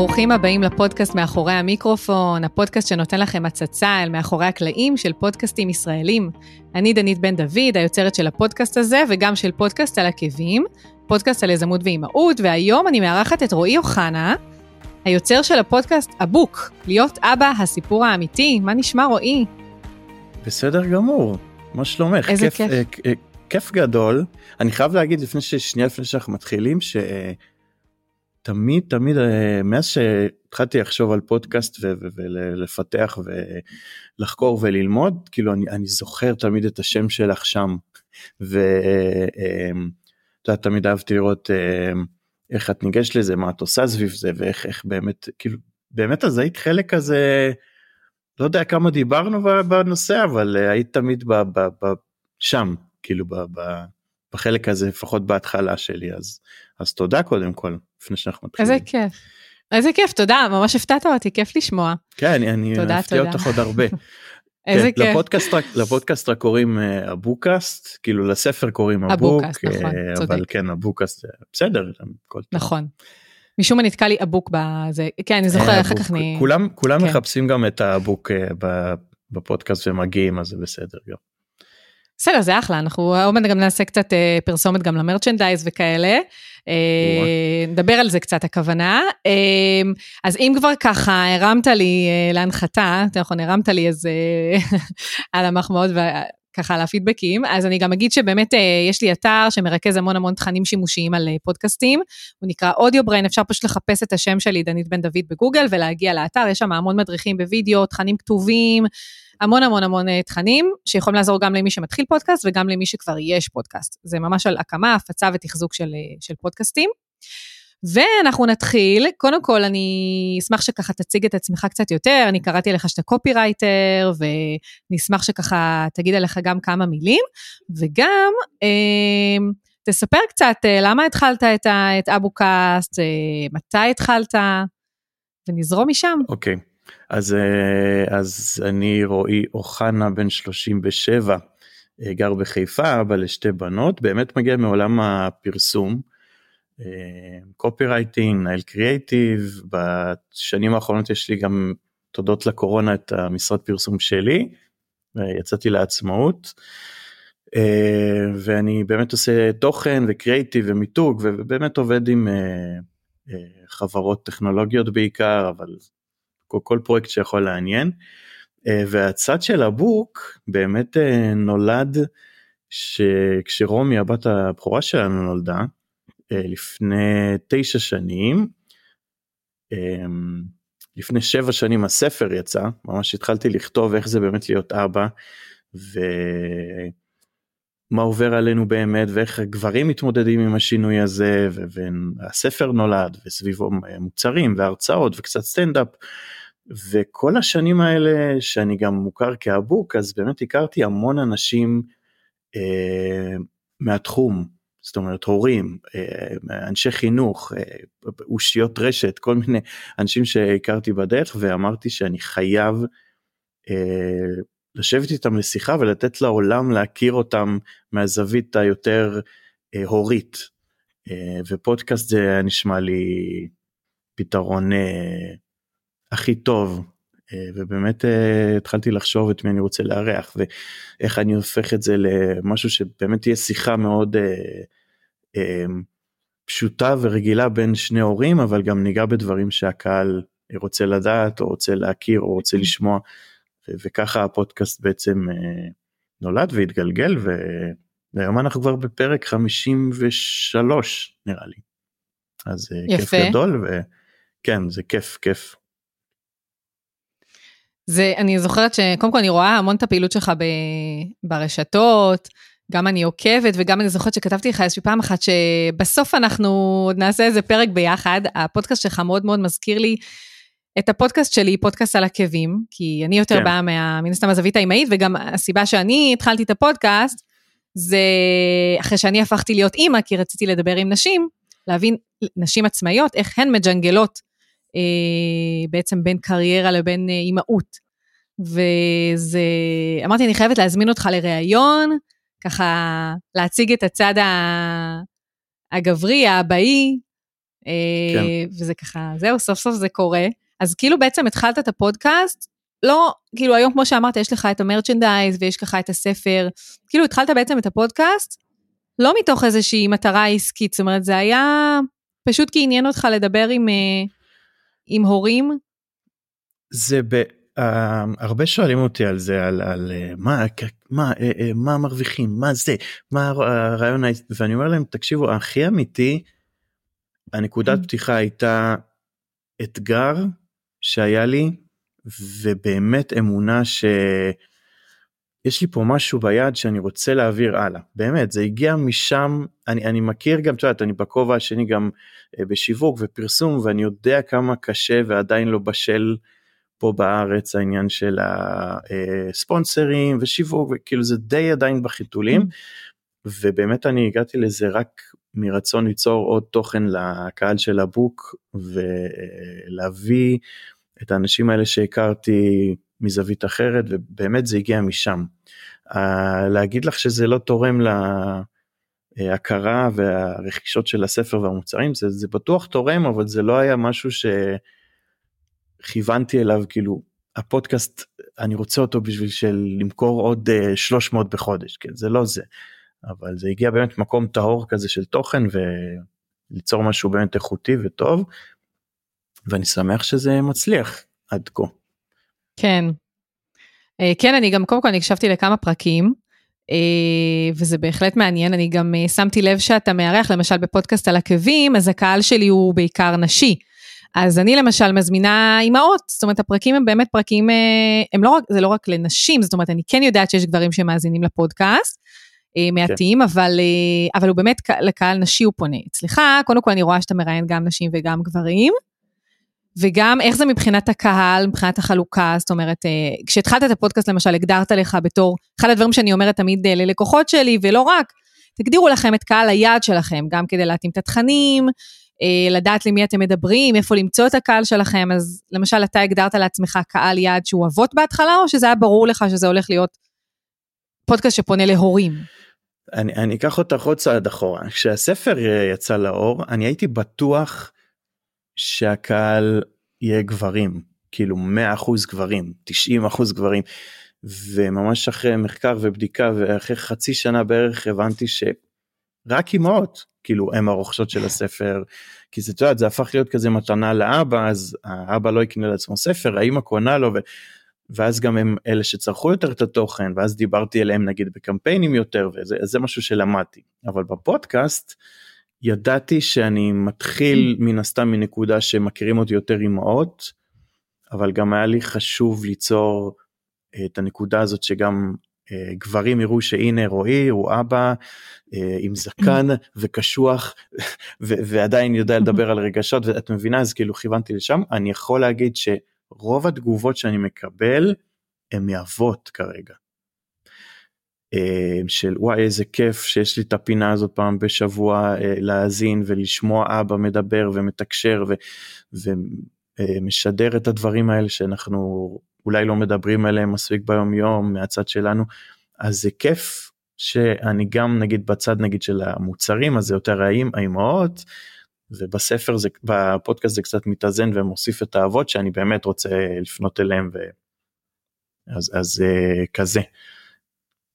ברוכים הבאים לפודקאסט מאחורי המיקרופון, הפודקאסט שנותן לכם הצצה אל מאחורי הקלעים של פודקאסטים ישראלים. אני דנית בן דוד, היוצרת של הפודקאסט הזה וגם של פודקאסט על עקבים, פודקאסט על יזמות ואימהות, והיום אני מארחת את רועי אוחנה, היוצר של הפודקאסט הבוק, להיות אבא, הסיפור האמיתי. מה נשמע רועי? בסדר גמור, מה שלומך? איזה כיף. כיף. כיף, כיף גדול. אני חייב להגיד לפני ששנייה לפני שאנחנו מתחילים, ש... תמיד תמיד אה, מאז שהתחלתי לחשוב על פודקאסט ולפתח ולחקור וללמוד כאילו אני, אני זוכר תמיד את השם שלך שם. ואתה יודע, תמיד אהבתי לראות אה, איך את ניגשת לזה מה את עושה סביב זה ואיך איך באמת כאילו באמת אז היית חלק כזה לא יודע כמה דיברנו בנושא אבל אה, היית תמיד ב, ב, ב, שם כאילו ב, ב, בחלק הזה לפחות בהתחלה שלי אז אז תודה קודם כל לפני שאנחנו מתחילים. איזה כיף. איזה כיף תודה ממש הפתעת אותי כיף לשמוע. כן אני אפתיע אותך עוד הרבה. איזה כן, כיף. לפודקאסט, לפודקאסט רק קוראים uh, אבוקאסט כאילו לספר קוראים אבוק אבוקאסט, נכון, uh, צודק. אבל כן אבוקאסט בסדר. נכון. משום מה נתקע לי אבוק בזה כן אני זוכר אה, אחר אבוק. כך אני כולם כולם כן. מחפשים גם את האבוק בפודקאסט ומגיעים אז זה בסדר גם. בסדר זה אחלה אנחנו עוד מעט גם נעשה קצת אה, פרסומת גם למרצ'נדייז וכאלה. אה, נדבר על זה קצת הכוונה. אה, אז אם כבר ככה הרמת לי להנחתה, נכון, הרמת לי איזה על המחמאות וככה על הפידבקים, אז אני גם אגיד שבאמת אה, יש לי אתר שמרכז המון המון תכנים שימושיים על אה, פודקאסטים, הוא נקרא אודיו בריין, אפשר פשוט לחפש את השם שלי, דנית בן דוד בגוגל, ולהגיע לאתר, יש שם המון מדריכים בווידאו, תכנים כתובים, המון המון המון אה, תכנים, שיכולים לעזור גם למי שמתחיל פודקאסט וגם למי שכבר יש פודקאסט. זה ממש על הקמה, הפצה ותחזוק של, של פודקאסטים. ואנחנו נתחיל, קודם כל אני אשמח שככה תציג את עצמך קצת יותר, אני קראתי לך שאתה קופירייטר, ונשמח שככה תגיד עליך גם כמה מילים, וגם אה, תספר קצת אה, למה התחלת את, ה, את אבוקאסט, אה, מתי התחלת, ונזרום משם. אוקיי. אז אה, אז אני רועי אוחנה בן 37 אה, גר בחיפה אבא לשתי בנות. באמת מגיע מעולם הפרסום. קופירייטינג, ניהול קריאייטיב, בשנים האחרונות יש לי גם תודות לקורונה את המשרד פרסום שלי, יצאתי לעצמאות אה, ואני באמת עושה תוכן וקריאייטיב ומיתוג ובאמת עובד עם אה, אה, חברות טכנולוגיות בעיקר אבל כל, כל פרויקט שיכול לעניין. והצד של הבוק באמת נולד שכשרומי הבת הבכורה שלנו נולדה לפני תשע שנים. לפני שבע שנים הספר יצא, ממש התחלתי לכתוב איך זה באמת להיות אבא ומה עובר עלינו באמת ואיך הגברים מתמודדים עם השינוי הזה והספר נולד וסביבו מוצרים והרצאות וקצת סטנדאפ וכל השנים האלה שאני גם מוכר כאבוק אז באמת הכרתי המון אנשים אה, מהתחום זאת אומרת הורים, אנשי חינוך, אושיות רשת, כל מיני אנשים שהכרתי בדרך ואמרתי שאני חייב לשבת איתם לשיחה ולתת לעולם להכיר אותם מהזווית היותר הורית. ופודקאסט זה נשמע לי פתרון הכי טוב ובאמת התחלתי לחשוב את מי אני רוצה לארח ואיך אני הופך את זה למשהו שבאמת תהיה שיחה מאוד פשוטה ורגילה בין שני הורים אבל גם ניגע בדברים שהקהל רוצה לדעת או רוצה להכיר או רוצה לשמוע וככה הפודקאסט בעצם נולד והתגלגל והיום אנחנו כבר בפרק 53 נראה לי. אז יפה. כיף גדול וכן זה כיף כיף. זה, אני זוכרת שקודם כל אני רואה המון את הפעילות שלך ב, ברשתות, גם אני עוקבת וגם אני זוכרת שכתבתי לך איזושהי פעם אחת שבסוף אנחנו עוד נעשה איזה פרק ביחד, הפודקאסט שלך מאוד מאוד מזכיר לי את הפודקאסט שלי, פודקאסט על עקבים, כי אני יותר כן. באה מה, מן הסתם הזווית האימהית, וגם הסיבה שאני התחלתי את הפודקאסט, זה אחרי שאני הפכתי להיות אימא, כי רציתי לדבר עם נשים, להבין נשים עצמאיות, איך הן מג'נגלות בעצם בין קריירה לבין אה, אימהות. וזה, אמרתי, אני חייבת להזמין אותך לראיון, ככה להציג את הצד הגברי, האבאי, כן. וזה ככה, זהו, סוף סוף זה קורה. אז כאילו בעצם התחלת את הפודקאסט, לא, כאילו היום כמו שאמרת, יש לך את המרצ'נדייז ויש לך את הספר, כאילו התחלת בעצם את הפודקאסט, לא מתוך איזושהי מטרה עסקית, זאת אומרת, זה היה פשוט כי עניין אותך לדבר עם, עם הורים. זה ב... Uh, הרבה שואלים אותי על זה על, על uh, מה מה uh, uh, מה מרוויחים מה זה מה הרעיון ואני אומר להם תקשיבו הכי אמיתי הנקודת mm. פתיחה הייתה אתגר שהיה לי ובאמת אמונה שיש לי פה משהו ביד שאני רוצה להעביר הלאה באמת זה הגיע משם אני אני מכיר גם את יודעת אני בכובע השני גם בשיווק ופרסום ואני יודע כמה קשה ועדיין לא בשל. פה בארץ העניין של הספונסרים ושיווק וכאילו זה די עדיין בחיתולים ובאמת אני הגעתי לזה רק מרצון ליצור עוד תוכן לקהל של הבוק ולהביא את האנשים האלה שהכרתי מזווית אחרת ובאמת זה הגיע משם. להגיד לך שזה לא תורם להכרה והרכישות של הספר והמוצרים זה, זה בטוח תורם אבל זה לא היה משהו ש... כיוונתי אליו כאילו הפודקאסט אני רוצה אותו בשביל של למכור עוד 300 אה, בחודש כן זה לא זה אבל זה הגיע באמת מקום טהור כזה של תוכן וליצור משהו באמת איכותי וטוב ואני שמח שזה מצליח עד כה. כן. אה, כן אני גם קודם כל אני הקשבתי לכמה פרקים אה, וזה בהחלט מעניין אני גם שמתי לב שאתה מארח למשל בפודקאסט על עקבים אז הקהל שלי הוא בעיקר נשי. אז אני למשל מזמינה אימהות, זאת אומרת הפרקים הם באמת פרקים, אה, הם לא רק, זה לא רק לנשים, זאת אומרת אני כן יודעת שיש גברים שמאזינים לפודקאסט, אה, מעטים, כן. אבל, אה, אבל הוא באמת לקהל נשי הוא פונה. אצלך, קודם כל אני רואה שאתה מראיין גם נשים וגם גברים, וגם איך זה מבחינת הקהל, מבחינת החלוקה, זאת אומרת, כשהתחלת את הפודקאסט למשל, הגדרת לך בתור, אחד הדברים שאני אומרת תמיד ללקוחות שלי, ולא רק, תגדירו לכם את קהל היעד שלכם, גם כדי להתאים את התכנים, אה, לדעת למי אתם מדברים, איפה למצוא את הקהל שלכם, אז למשל אתה הגדרת לעצמך קהל יעד שהוא אבות בהתחלה, או שזה היה ברור לך שזה הולך להיות פודקאסט שפונה להורים? אני, אני אקח אותך עוד צעד אחורה. כשהספר יצא לאור, אני הייתי בטוח שהקהל יהיה גברים, כאילו 100% גברים, 90% גברים. וממש אחרי מחקר ובדיקה ואחרי חצי שנה בערך הבנתי שרק אמהות כאילו הם הרוכשות של הספר כי זה, יודעת, זה הפך להיות כזה מתנה לאבא אז האבא לא יקנה לעצמו ספר האמא קונה לו ו... ואז גם הם אלה שצרכו יותר את התוכן ואז דיברתי אליהם נגיד בקמפיינים יותר וזה משהו שלמדתי אבל בפודקאסט ידעתי שאני מתחיל מן הסתם מנקודה שמכירים אותי יותר אמהות אבל גם היה לי חשוב ליצור את הנקודה הזאת שגם אה, גברים יראו שהנה רועי הוא אבא אה, עם זקן וקשוח ועדיין יודע לדבר על רגשות ואת מבינה אז כאילו כיוונתי לשם אני יכול להגיד שרוב התגובות שאני מקבל הן מאבות כרגע. אה, של וואי איזה כיף שיש לי את הפינה הזאת פעם בשבוע להאזין ולשמוע אבא מדבר ומתקשר ו, ומשדר את הדברים האלה שאנחנו אולי לא מדברים עליהם מספיק ביום יום מהצד שלנו אז זה כיף שאני גם נגיד בצד נגיד של המוצרים אז זה יותר האם האימהות ובספר זה בפודקאסט זה קצת מתאזן ומוסיף את האבות שאני באמת רוצה לפנות אליהם ו... אז אז uh, כזה.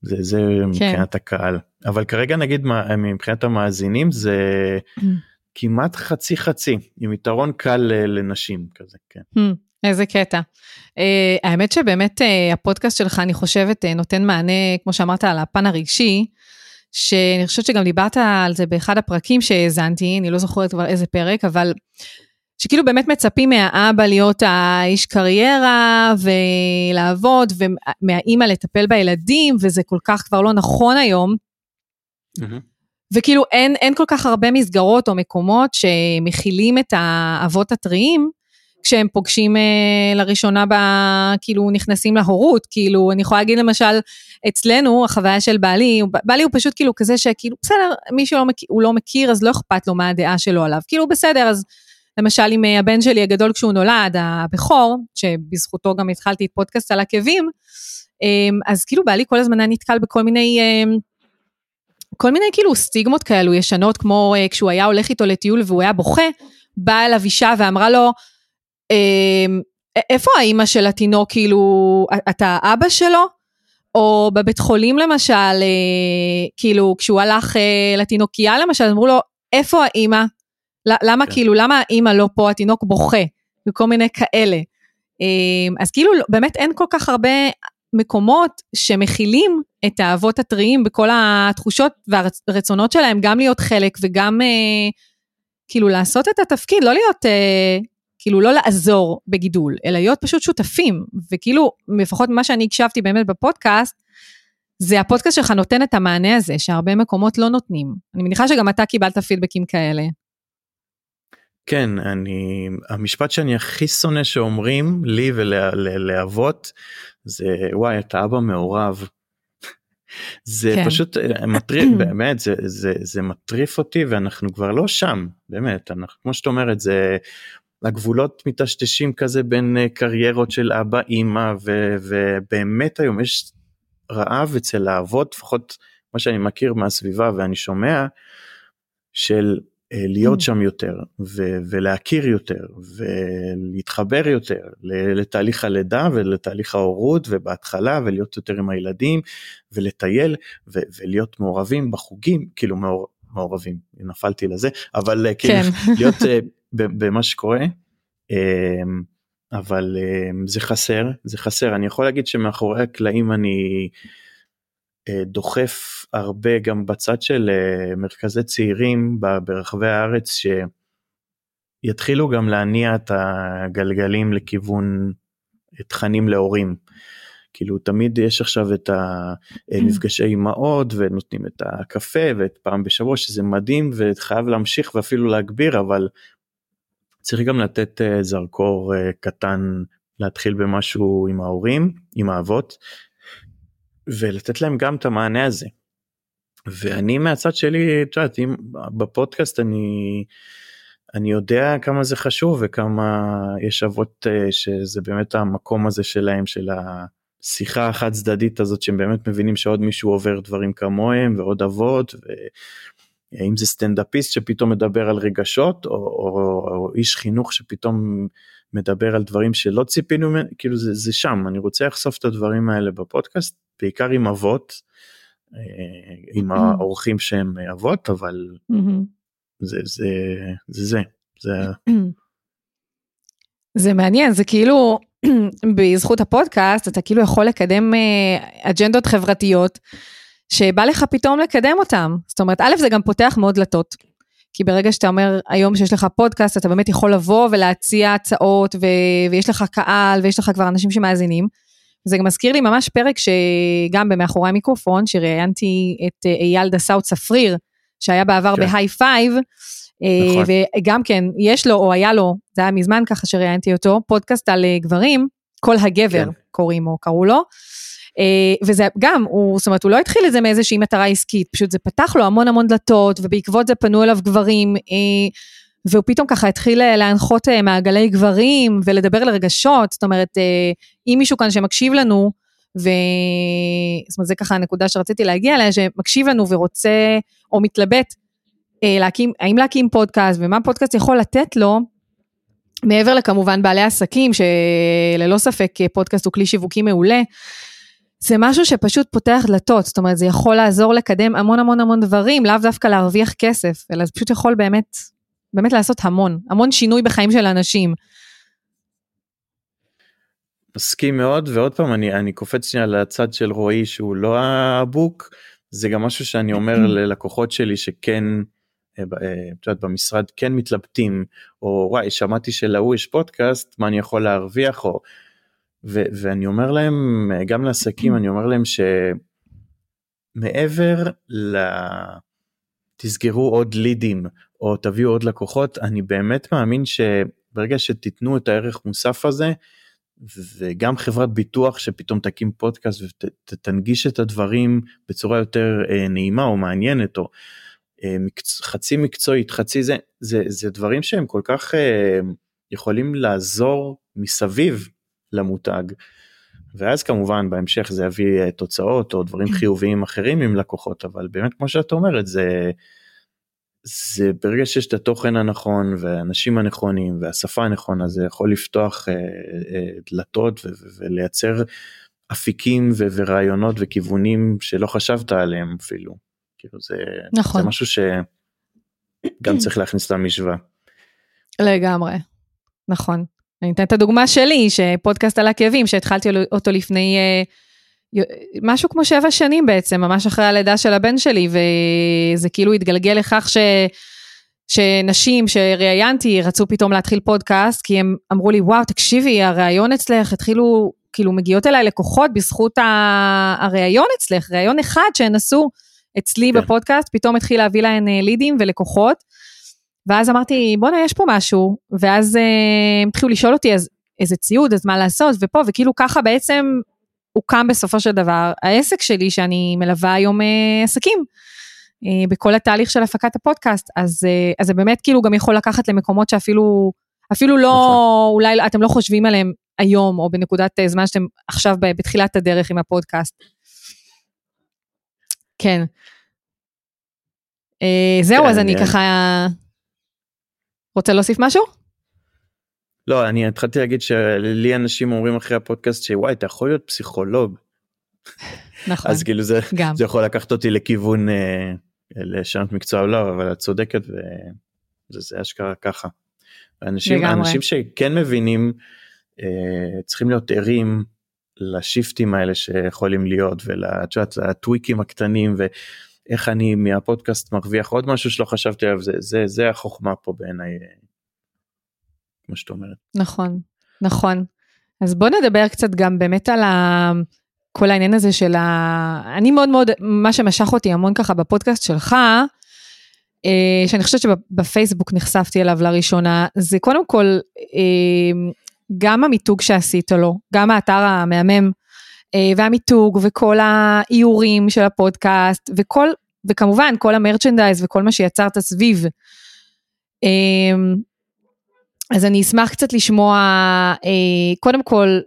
זה זה כן. מבחינת הקהל אבל כרגע נגיד מבחינת המאזינים זה. כמעט חצי חצי עם יתרון קל לנשים כזה כן. Mm. איזה קטע. Uh, האמת שבאמת uh, הפודקאסט שלך, אני חושבת, uh, נותן מענה, כמו שאמרת, על הפן הרגשי, שאני חושבת שגם דיברת על זה באחד הפרקים שהאזנתי, אני לא זוכרת כבר איזה פרק, אבל שכאילו באמת מצפים מהאבא להיות האיש קריירה ולעבוד, ומהאימא לטפל בילדים, וזה כל כך כבר לא נכון היום. Mm-hmm. וכאילו אין, אין כל כך הרבה מסגרות או מקומות שמכילים את האבות הטריים, כשהם פוגשים אה, לראשונה, ב, כאילו נכנסים להורות, כאילו אני יכולה להגיד למשל, אצלנו החוויה של בעלי, בעלי הוא פשוט כאילו כזה שכאילו בסדר, מי שלא מכיר, לא מכיר אז לא אכפת לו מה הדעה שלו עליו, כאילו בסדר, אז למשל עם אה, הבן שלי הגדול כשהוא נולד, הבכור, שבזכותו גם התחלתי את פודקאסט על עקבים, אה, אז כאילו בעלי כל הזמן היה נתקל בכל מיני... אה, כל מיני כאילו סטיגמות כאלו ישנות, כמו uh, כשהוא היה הולך איתו לטיול והוא היה בוכה, באה אליו אישה ואמרה לו, אמ, איפה האימא של התינוק, כאילו, אתה אבא שלו? או בבית חולים למשל, אה, כאילו, כשהוא הלך אה, לתינוקייה למשל, אמרו לו, איפה האימא? למה כן. כאילו, למה האימא לא פה, התינוק בוכה, וכל מיני כאלה. אמ, אז כאילו, באמת אין כל כך הרבה מקומות שמכילים את האבות הטריים בכל התחושות והרצונות שלהם, גם להיות חלק וגם אה, כאילו לעשות את התפקיד, לא להיות, אה, כאילו לא לעזור בגידול, אלא להיות פשוט שותפים. וכאילו, לפחות ממה שאני הקשבתי באמת בפודקאסט, זה הפודקאסט שלך נותן את המענה הזה, שהרבה מקומות לא נותנים. אני מניחה שגם אתה קיבלת פידבקים כאלה. כן, אני, המשפט שאני הכי שונא שאומרים לי ולאבות, זה וואי, אתה אבא מעורב. זה כן. פשוט אה, מטריף, באמת, זה, זה, זה מטריף אותי ואנחנו כבר לא שם, באמת, אנחנו, כמו שאת אומרת, זה, הגבולות מטשטשים כזה בין אה, קריירות של אבא אימא ו, ובאמת היום יש רעב אצל האבות לפחות מה שאני מכיר מהסביבה ואני שומע של להיות mm. שם יותר ו- ולהכיר יותר ולהתחבר יותר לתהליך הלידה ולתהליך ההורות ובהתחלה ולהיות יותר עם הילדים ולטייל ו- ולהיות מעורבים בחוגים כאילו מעור- מעורבים נפלתי לזה אבל אה, כאילו כן. להיות uh, במה שקורה um, אבל um, זה חסר זה חסר אני יכול להגיד שמאחורי הקלעים אני אה, דוחף הרבה גם בצד של אה, מרכזי צעירים ברחבי הארץ שיתחילו גם להניע את הגלגלים לכיוון תכנים להורים. כאילו תמיד יש עכשיו את המפגשי אימהות ונותנים את הקפה ואת פעם בשבוע שזה מדהים וחייב להמשיך ואפילו להגביר אבל צריך גם לתת אה, זרקור קטן להתחיל במשהו עם ההורים עם האבות ולתת להם גם את המענה הזה. ואני מהצד שלי, את יודעת, אם בפודקאסט אני, אני יודע כמה זה חשוב וכמה יש אבות אה, שזה באמת המקום הזה שלהם, של השיחה החד צדדית הזאת שהם באמת מבינים שעוד מישהו עובר דברים כמוהם ועוד אבות. ואם זה סטנדאפיסט שפתאום מדבר על רגשות או, או, או איש חינוך שפתאום מדבר על דברים שלא ציפינו כאילו זה, זה שם אני רוצה לחשוף את הדברים האלה בפודקאסט בעיקר עם אבות, אה, עם mm-hmm. האורחים שהם אבות, אבל mm-hmm. זה זה זה זה. זה זה מעניין, זה כאילו, בזכות הפודקאסט אתה כאילו יכול לקדם אה, אג'נדות חברתיות, שבא לך פתאום לקדם אותם. זאת אומרת, א', זה גם פותח מאוד דלתות. כי ברגע שאתה אומר היום שיש לך פודקאסט, אתה באמת יכול לבוא ולהציע הצעות, ו- ויש לך קהל, ויש לך כבר אנשים שמאזינים. זה גם מזכיר לי ממש פרק שגם במאחורי המיקרופון, שראיינתי את אה, אייל דסאו צפריר, שהיה בעבר כן. ב High Five, אה, נכון. וגם כן, יש לו, או היה לו, זה היה מזמן ככה שראיינתי אותו, פודקאסט על אה, גברים, כל הגבר כן. קוראים או קראו לו. וזה גם, הוא, זאת אומרת, הוא לא התחיל את זה מאיזושהי מטרה עסקית, פשוט זה פתח לו המון המון דלתות, ובעקבות זה פנו אליו גברים, והוא פתאום ככה התחיל אה, להנחות אה, מעגלי גברים ולדבר על רגשות, זאת אומרת, אה, אם מישהו כאן שמקשיב לנו, ו... זאת אומרת, זה ככה הנקודה שרציתי להגיע אליה, שמקשיב לנו ורוצה, או מתלבט, להקים, האם להקים פודקאסט, ומה פודקאסט יכול לתת לו, מעבר לכמובן בעלי עסקים, שללא ספק פודקאסט הוא כלי שיווקי מעולה, זה משהו שפשוט פותח דלתות, זאת אומרת, זה יכול לעזור לקדם המון המון המון דברים, לאו דווקא להרוויח כסף, אלא זה פשוט יכול באמת באמת לעשות המון, המון שינוי בחיים של אנשים. מסכים מאוד ועוד פעם אני אני קופץ שנייה לצד של רועי שהוא לא הבוק זה גם משהו שאני אומר ללקוחות שלי שכן אה, אה, את יודעת, במשרד כן מתלבטים או וואי שמעתי שלהוא יש פודקאסט מה אני יכול להרוויח או ו, ואני אומר להם גם לעסקים אני אומר להם שמעבר ל... תסגרו עוד לידים או תביאו עוד לקוחות אני באמת מאמין שברגע שתיתנו את הערך מוסף הזה וגם חברת ביטוח שפתאום תקים פודקאסט ותנגיש את הדברים בצורה יותר אה, נעימה או מעניינת או אה, מקצ... חצי מקצועית חצי זה זה זה דברים שהם כל כך אה, יכולים לעזור מסביב למותג. ואז כמובן בהמשך זה יביא תוצאות או דברים חיוביים אחרים עם לקוחות אבל באמת כמו שאת אומרת זה זה ברגע שיש את התוכן הנכון והאנשים הנכונים והשפה הנכונה זה יכול לפתוח אה, אה, דלתות ולייצר אפיקים ורעיונות וכיוונים שלא חשבת עליהם אפילו. כאילו זה, נכון. זה משהו שגם צריך להכניס למשוואה. לגמרי, נכון. אני אתן את הדוגמה שלי, שפודקאסט על הכאבים, שהתחלתי אותו לפני uh, משהו כמו שבע שנים בעצם, ממש אחרי הלידה של הבן שלי, וזה כאילו התגלגל לכך ש... שנשים שראיינתי רצו פתאום להתחיל פודקאסט, כי הם אמרו לי, וואו, תקשיבי, הראיון אצלך, התחילו, כאילו מגיעות אליי לקוחות בזכות הראיון אצלך, ראיון אחד שהן עשו אצלי כן. בפודקאסט, פתאום התחיל להביא להן אה, לידים ולקוחות. ואז אמרתי, בואנה, יש פה משהו, ואז אה, הם התחילו לשאול אותי, אז איזה ציוד, אז מה לעשות, ופה, וכאילו ככה בעצם הוקם בסופו של דבר העסק שלי, שאני מלווה היום אה, עסקים. אה, בכל התהליך של הפקת הפודקאסט, אז, אה, אז זה באמת כאילו גם יכול לקחת למקומות שאפילו, אפילו לא, נכון. אולי אתם לא חושבים עליהם היום, או בנקודת אה, זמן שאתם עכשיו בתחילת הדרך עם הפודקאסט. כן. אה, זהו, כן, אז אני ככה... רוצה להוסיף משהו? לא, אני התחלתי להגיד שלי אנשים אומרים אחרי הפודקאסט שוואי, אתה יכול להיות פסיכולוג. נכון. אז כאילו זה, גם. זה יכול לקחת אותי לכיוון אה, לשנות מקצוע או לא, אבל את צודקת וזה אשכרה ככה. אנשים, אנשים שכן מבינים אה, צריכים להיות ערים לשיפטים האלה שיכולים להיות ולטוויקים הקטנים ואיך אני מהפודקאסט מרוויח עוד משהו שלא חשבתי עליו זה זה זה החוכמה פה בעיניי. כמו שאת אומרת. נכון נכון אז בוא נדבר קצת גם באמת על ה... כל העניין הזה של ה... אני מאוד מאוד, מה שמשך אותי המון ככה בפודקאסט שלך, אה, שאני חושבת שבפייסבוק נחשפתי אליו לראשונה, זה קודם כל אה, גם המיתוג שעשית לו, גם האתר המהמם והמיתוג וכל האיורים של הפודקאסט וכל, וכמובן כל המרצ'נדייז וכל מה שיצרת סביב. אז אני אשמח קצת לשמוע, קודם כל,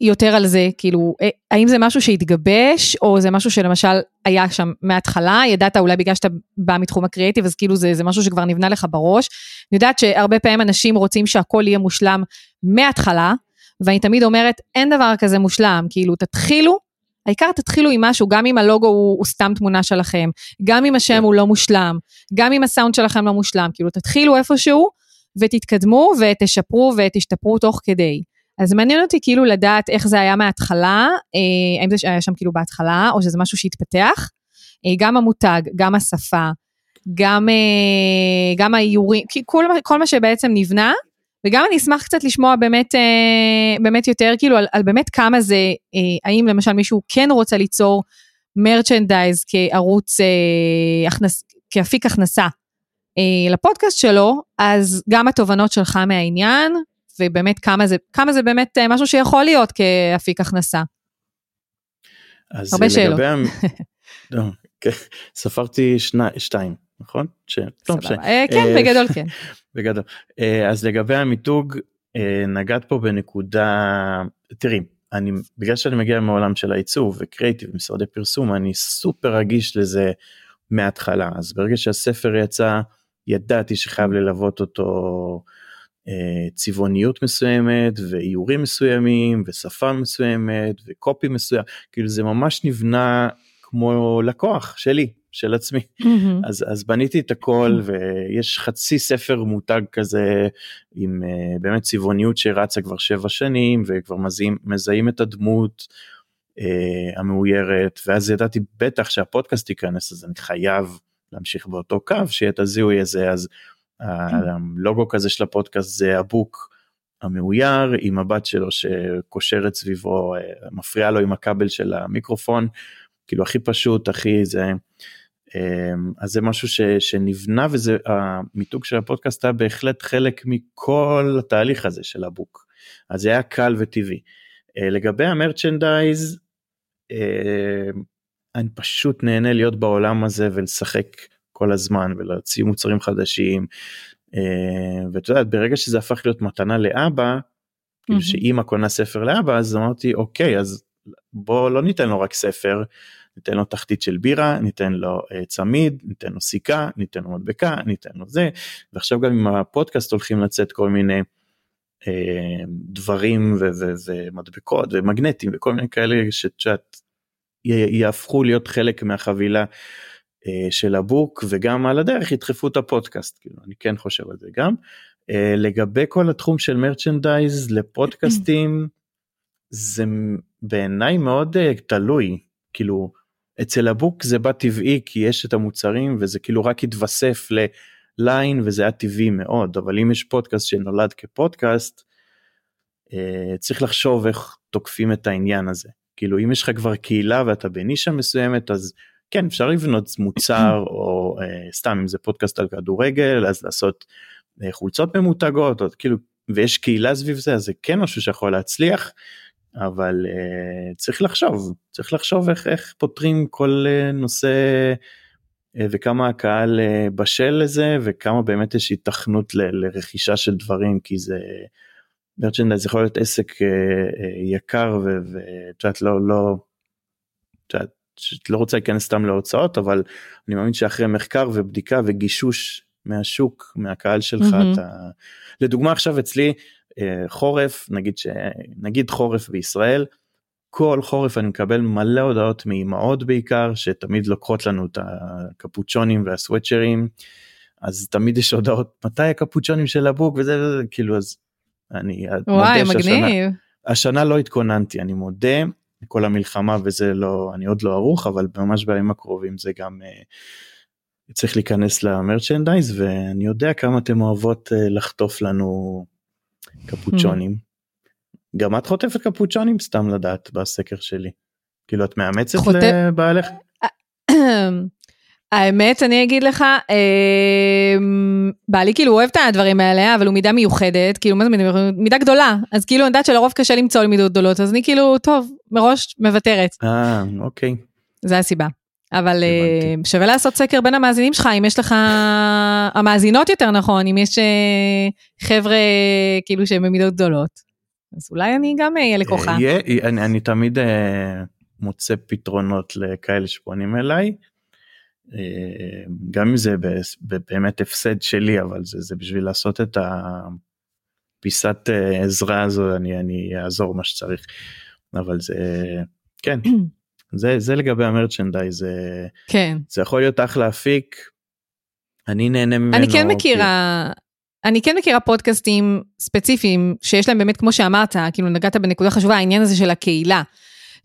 יותר על זה, כאילו, אה, האם זה משהו שהתגבש, או זה משהו שלמשל היה שם מההתחלה, ידעת אולי בגלל שאתה בא מתחום הקריאיטיב, אז כאילו זה, זה משהו שכבר נבנה לך בראש. אני יודעת שהרבה פעמים אנשים רוצים שהכל יהיה מושלם מההתחלה, ואני תמיד אומרת, אין דבר כזה מושלם, כאילו, תתחילו, העיקר תתחילו עם משהו, גם אם הלוגו הוא, הוא סתם תמונה שלכם, גם אם השם כן. הוא לא מושלם, גם אם הסאונד שלכם לא מושלם, כאילו, תתחילו איפשהו, ותתקדמו ותשפרו ותשתפרו תוך כדי. אז מעניין אותי כאילו לדעת איך זה היה מההתחלה, אה, האם זה היה שם כאילו בהתחלה, או שזה משהו שהתפתח. אה, גם המותג, גם השפה, גם, אה, גם האיורים, כל, כל מה שבעצם נבנה, וגם אני אשמח קצת לשמוע באמת, באמת יותר כאילו על, על באמת כמה זה, האם למשל מישהו כן רוצה ליצור מרצ'נדייז כערוץ, הכנס, כאפיק הכנסה לפודקאסט שלו, אז גם התובנות שלך מהעניין, ובאמת כמה זה, כמה זה באמת אה, משהו שיכול להיות כאפיק הכנסה. הרבה שאלות. לא, כן, ספרתי שני, שתיים, נכון? ש... לא אה, כן, אה, בגדול כן. בגדול. אז לגבי המיתוג, נגעת פה בנקודה, תראי, אני, בגלל שאני מגיע מעולם של העיצוב וקריאיטיב, משרדי פרסום, אני סופר רגיש לזה מההתחלה. אז ברגע שהספר יצא, ידעתי שחייב ללוות אותו אה, צבעוניות מסוימת ואיורים מסוימים ושפה מסוימת וקופי מסוים כאילו זה ממש נבנה כמו לקוח שלי של עצמי. Mm-hmm. אז אז בניתי את הכל ויש חצי ספר מותג כזה עם uh, באמת צבעוניות שרצה כבר שבע שנים וכבר מזהים, מזהים את הדמות uh, המאוירת ואז ידעתי בטח שהפודקאסט ייכנס אז אני חייב להמשיך באותו קו שיהיה את הזיהוי הזה. אז הלוגו כזה של הפודקאסט זה הבוק המאויר עם הבת שלו שקושרת סביבו, אה, מפריעה לו עם הכבל של המיקרופון, כאילו הכי פשוט, הכי זה. אמ, אז זה משהו ש, שנבנה וזה המיתוג של הפודקאסט היה בהחלט חלק מכל התהליך הזה של הבוק. אז זה היה קל וטבעי. אה, לגבי המרצ'נדייז, אה, אני פשוט נהנה להיות בעולם הזה ולשחק כל הזמן ולהוציא מוצרים חדשים. אה, ואת יודעת ברגע שזה הפך להיות מתנה לאבא, כאילו שאימא קונה ספר לאבא אז אמרתי אוקיי אז בוא לא ניתן לו רק ספר ניתן לו תחתית של בירה, ניתן לו uh, צמיד, ניתן לו סיכה, ניתן לו מדבקה, ניתן לו זה, ועכשיו גם עם הפודקאסט הולכים לצאת כל מיני uh, דברים ומדבקות ומגנטים וכל מיני כאלה שצ'אט יהפכו להיות חלק מהחבילה uh, של הבוק וגם על הדרך ידחפו את הפודקאסט, כאילו אני כן חושב על זה גם. לגבי כל התחום של מרצ'נדייז לפודקאסטים זה בעיניי מאוד uh, תלוי. כאילו אצל הבוק זה בא טבעי כי יש את המוצרים וזה כאילו רק התווסף לליין וזה היה טבעי מאוד. אבל אם יש פודקאסט שנולד כפודקאסט uh, צריך לחשוב איך תוקפים את העניין הזה. כאילו אם יש לך כבר קהילה ואתה בנישה מסוימת אז כן אפשר לבנות מוצר או uh, סתם אם זה פודקאסט על כדורגל אז לעשות uh, חולצות ממותגות או כאילו ויש קהילה סביב זה אז זה כן משהו שיכול להצליח אבל uh, צריך לחשוב צריך לחשוב איך, איך פותרים כל uh, נושא uh, וכמה הקהל uh, בשל לזה וכמה באמת יש התכנות ל, לרכישה של דברים כי זה מרצ'נדייז יכול להיות עסק uh, uh, יקר ואת יודעת לא לא. את לא רוצה להיכנס סתם להוצאות אבל אני מאמין שאחרי מחקר ובדיקה וגישוש מהשוק מהקהל שלך mm-hmm. אתה לדוגמה עכשיו אצלי חורף נגיד שנגיד חורף בישראל כל חורף אני מקבל מלא הודעות מאימהות בעיקר שתמיד לוקחות לנו את הקפוצ'ונים והסוואצ'רים אז תמיד יש הודעות מתי הקפוצ'ונים של הבוק? וזה וזה כאילו אז אני וואי מגניב. השנה לא התכוננתי אני מודה כל המלחמה וזה לא אני עוד לא ערוך אבל ממש בימים הקרובים זה גם uh, צריך להיכנס למרצ'נדייז ואני יודע כמה אתם אוהבות uh, לחטוף לנו קפוצ'ונים. גם את חוטפת קפוצ'ונים סתם לדעת בסקר שלי. כאילו את מאמצת לבעלך? האמת אני אגיד לך, אה, בעלי כאילו אוהב את הדברים האלה, אבל הוא מידה מיוחדת, כאילו מה זה מידה, מידה גדולה, אז כאילו אני יודעת שלרוב קשה למצוא מידות גדולות, אז אני כאילו, טוב, מראש מוותרת. אה, אוקיי. זה הסיבה. אבל אה, שווה לעשות סקר בין המאזינים שלך, אם יש לך, המאזינות יותר נכון, אם יש אה, חבר'ה כאילו שהם במידות גדולות, אז אולי אני גם אהיה לקוחה. יהיה, אני, אני תמיד מוצא פתרונות לכאלה שפונים אליי. גם אם זה באמת הפסד שלי אבל זה, זה בשביל לעשות את הפיסת עזרה הזו אני אני אעזור מה שצריך אבל זה כן זה זה לגבי המרצ'נדייז זה כן זה יכול להיות אחלה אפיק. אני נהנה ממנו. אני כן מכירה. כי... אני כן מכירה פודקאסטים ספציפיים שיש להם באמת כמו שאמרת כאילו נגעת בנקודה חשובה העניין הזה של הקהילה.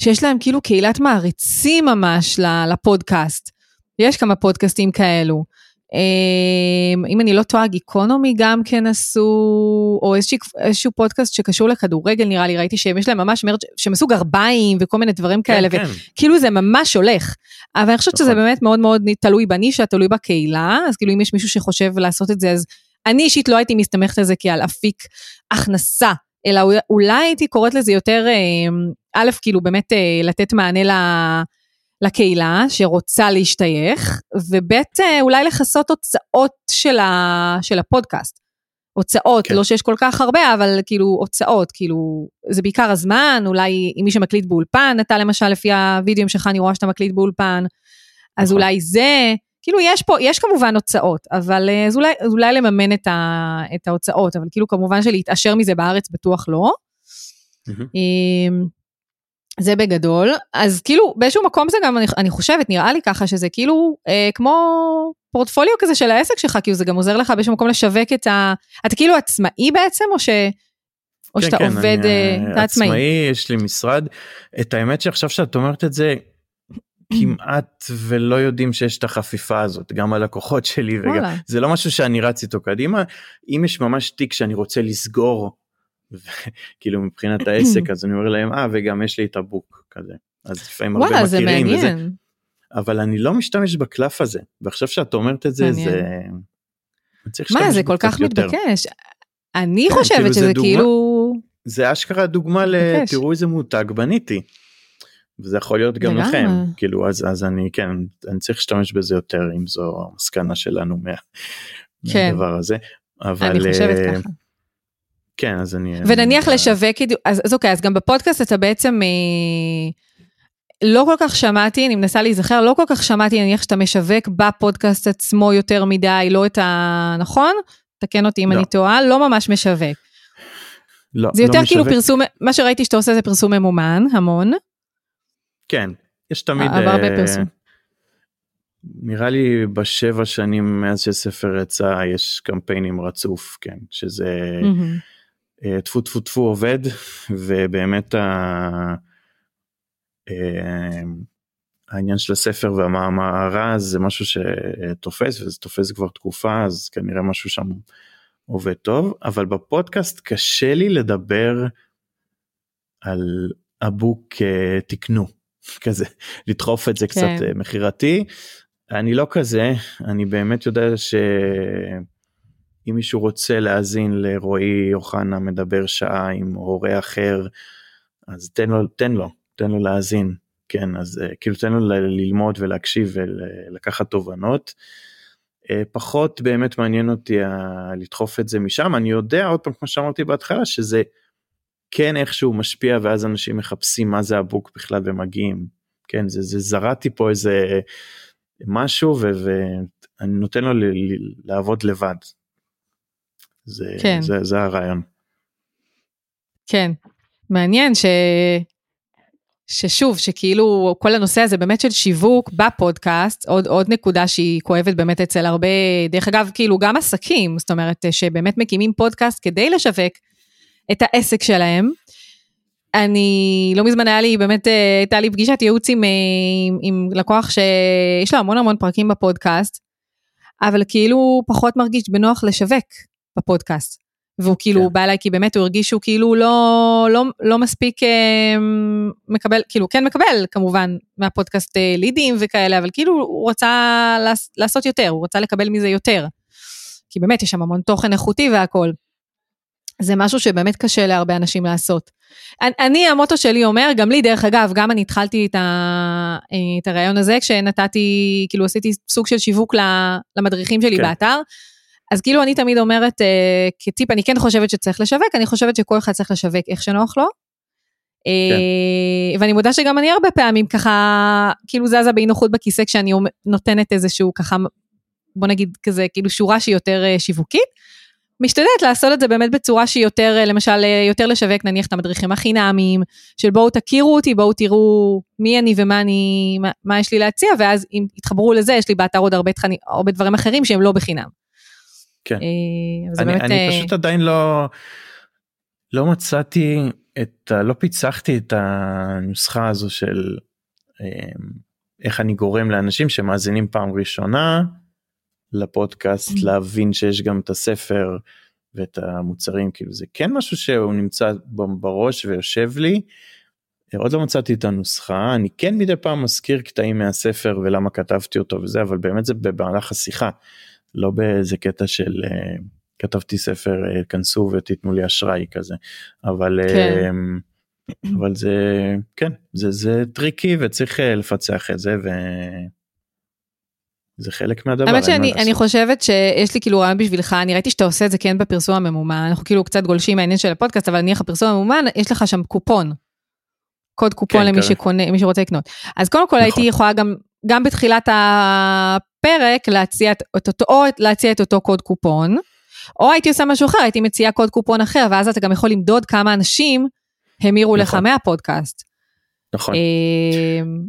שיש להם כאילו קהילת מעריצים ממש לפודקאסט. יש כמה פודקאסטים כאלו. אמ, אם אני לא טועה, גיקונומי גם כן עשו, או איזשהו, איזשהו פודקאסט שקשור לכדורגל נראה לי, ראיתי שהם יש להם ממש מרץ', שהם עשו גרביים וכל מיני דברים כן, כאלה, כן. וכאילו זה ממש הולך. אבל אני חושבת שזה נכון. באמת מאוד מאוד תלוי בנישה, תלוי בקהילה, אז כאילו אם יש מישהו שחושב לעשות את זה, אז אני אישית לא הייתי מסתמכת על זה כעל אפיק הכנסה, אלא אולי הייתי קוראת לזה יותר, אמ, א', כאילו באמת אה, לתת מענה ל... לקהילה שרוצה להשתייך, וב' אה, אולי לכסות הוצאות של, ה, של הפודקאסט. הוצאות, כן. לא שיש כל כך הרבה, אבל כאילו הוצאות, כאילו, זה בעיקר הזמן, אולי אם מי שמקליט באולפן, אתה למשל לפי הווידאוים שלך, אני רואה שאתה מקליט באולפן, אז נכון. אולי זה, כאילו יש פה, יש כמובן הוצאות, אבל אה, אז אולי, אולי לממן את, ה, את ההוצאות, אבל כאילו כמובן שלהתעשר מזה בארץ בטוח לא. Mm-hmm. זה בגדול, אז כאילו באיזשהו מקום זה גם, אני, אני חושבת, נראה לי ככה שזה כאילו אה, כמו פורטפוליו כזה של העסק שלך, כאילו זה גם עוזר לך באיזשהו מקום לשווק את ה... אתה כאילו עצמאי בעצם, או ש... או כן, שאתה כן, עובד, אני, אה, אתה עצמאי. עצמאי, יש לי משרד. את האמת שעכשיו שאת אומרת את זה, כמעט ולא יודעים שיש את החפיפה הזאת, גם הלקוחות שלי, וגם, זה לא משהו שאני רץ איתו קדימה. אם יש ממש תיק שאני רוצה לסגור כאילו מבחינת העסק אז אני אומר להם אה וגם יש לי את הבוק כזה אז לפעמים הרבה מכירים זה. וזה אבל אני לא משתמש בקלף הזה ועכשיו שאת אומרת את זה מעניין. זה. מה זה כל כך יותר. מתבקש אני כן, חושבת כאילו שזה דוגמה, כאילו זה אשכרה דוגמה לתראו איזה מותג בניתי. וזה יכול להיות גם לכם כאילו אז אז אני כן אני צריך להשתמש בזה יותר אם זו המסקנה שלנו מה, כן. מהדבר הזה אבל אני חושבת uh, ככה. כן, אז אני... ונניח אני... לשווק, אז, אז אוקיי, אז גם בפודקאסט אתה בעצם, אה, לא כל כך שמעתי, אני מנסה להיזכר, לא כל כך שמעתי, נניח שאתה משווק בפודקאסט עצמו יותר מדי, לא את ה... נכון? תקן אותי אם לא. אני טועה, לא ממש משווק. לא, זה יותר לא כאילו משווק. פרסום, מה שראיתי שאתה עושה זה פרסום ממומן, המון. כן, יש תמיד... אבל הרבה אה, פרסום. נראה לי בשבע שנים מאז שספר יצא יש קמפיינים רצוף, כן, שזה מהמם. אה, טפו טפו טפו עובד, ובאמת ה... אה, העניין של הספר והמאמרה זה משהו שתופס וזה תופס כבר תקופה אז כנראה משהו שם עובד טוב אבל בפודקאסט קשה לי לדבר על הבוק אה, תקנו כזה לדחוף את זה קצת כן. אה, מכירתי. אני לא כזה אני באמת יודע שאם מישהו רוצה להאזין לרועי אוחנה מדבר שעה עם הורה אחר אז תן לו תן לו תן לו להאזין כן אז uh, כאילו תן לו ללמוד ולהקשיב ולקחת תובנות. Uh, פחות באמת מעניין אותי לדחוף את זה משם אני יודע עוד פעם כמו שאמרתי בהתחלה שזה כן איכשהו משפיע ואז אנשים מחפשים מה זה הבוק בכלל ומגיעים כן זה, זה זרעתי פה איזה משהו ואני נותן לו לעבוד לבד. זה, כן. זה, זה הרעיון. כן, מעניין ש... ששוב, שכאילו כל הנושא הזה באמת של שיווק בפודקאסט, עוד, עוד נקודה שהיא כואבת באמת אצל הרבה, דרך אגב, כאילו גם עסקים, זאת אומרת, שבאמת מקימים פודקאסט כדי לשווק את העסק שלהם. אני, לא מזמן היה לי, באמת אה, הייתה לי פגישת ייעוץ עם, אה, עם, עם לקוח שיש לו המון המון פרקים בפודקאסט, אבל כאילו פחות מרגיש בנוח לשווק בפודקאסט. והוא כאילו כן. בא אליי כי באמת הוא הרגיש שהוא כאילו לא, לא, לא מספיק אה, מקבל, כאילו כן מקבל כמובן מהפודקאסט אה, לידים וכאלה, אבל כאילו הוא רצה לעש, לעשות יותר, הוא רצה לקבל מזה יותר. כי באמת יש שם המון תוכן איכותי והכל. זה משהו שבאמת קשה להרבה אנשים לעשות. אני, אני, המוטו שלי אומר, גם לי דרך אגב, גם אני התחלתי את, ה, אה, את הרעיון הזה כשנתתי, כאילו עשיתי סוג של שיווק למדריכים שלי. כן. באתר. אז כאילו אני תמיד אומרת, אה, כטיפ, אני כן חושבת שצריך לשווק, אני חושבת שכל אחד צריך לשווק איך שנוח לו. כן. ואני מודה שגם אני הרבה פעמים ככה, כאילו זזה באי נוחות בכיסא כשאני נותנת איזשהו ככה, בוא נגיד כזה, כאילו שורה שהיא יותר אה, שיווקית. משתדלת לעשות את זה באמת בצורה שהיא יותר, אה, למשל, אה, יותר לשווק נניח את המדריכים החינמיים, של בואו תכירו אותי, בואו תראו מי אני ומה אני, מה, מה יש לי להציע, ואז אם יתחברו לזה, יש לי באתר עוד הרבה תכנים, הרבה דברים אחרים שהם לא בחינם. כן. אה, אני, באמת, אני אה, פשוט עדיין לא לא מצאתי את ה- לא פיצחתי את הנוסחה הזו של אה, איך אני גורם לאנשים שמאזינים פעם ראשונה לפודקאסט Mm. להבין שיש גם את הספר ואת המוצרים כאילו זה כן משהו שהוא נמצא בראש ויושב לי. עוד לא מצאתי את הנוסחה אני כן מדי פעם מזכיר קטעים מהספר ולמה כתבתי אותו וזה אבל באמת זה במהלך השיחה לא באיזה קטע של אה, כתבתי ספר אה, כנסו ותיתנו לי אשראי כזה אבל כן. אה, אבל זה כן זה זה tricky וצריך לפצח את זה וזה חלק מהדבר. האמת שאני. אני חושבת שיש לי כאילו רעיון בשבילך, אני ראיתי שאתה עושה את זה כן בפרסום הממומן, אנחנו כאילו קצת גולשים מהעניין של הפודקאסט, אבל נניח הפרסום הממומן, יש לך שם קופון. קוד קופון כן, למי כזה. שקונה, מי שרוצה לקנות. אז קודם כל נכון. הייתי יכולה גם, גם בתחילת הפרק להציע את, אותו, או להציע את אותו קוד קופון, או הייתי עושה משהו אחר, הייתי מציעה קוד קופון אחר, ואז אתה גם יכול למדוד כמה אנשים המירו לך נכון. מהפודקאסט. נכון. אמ,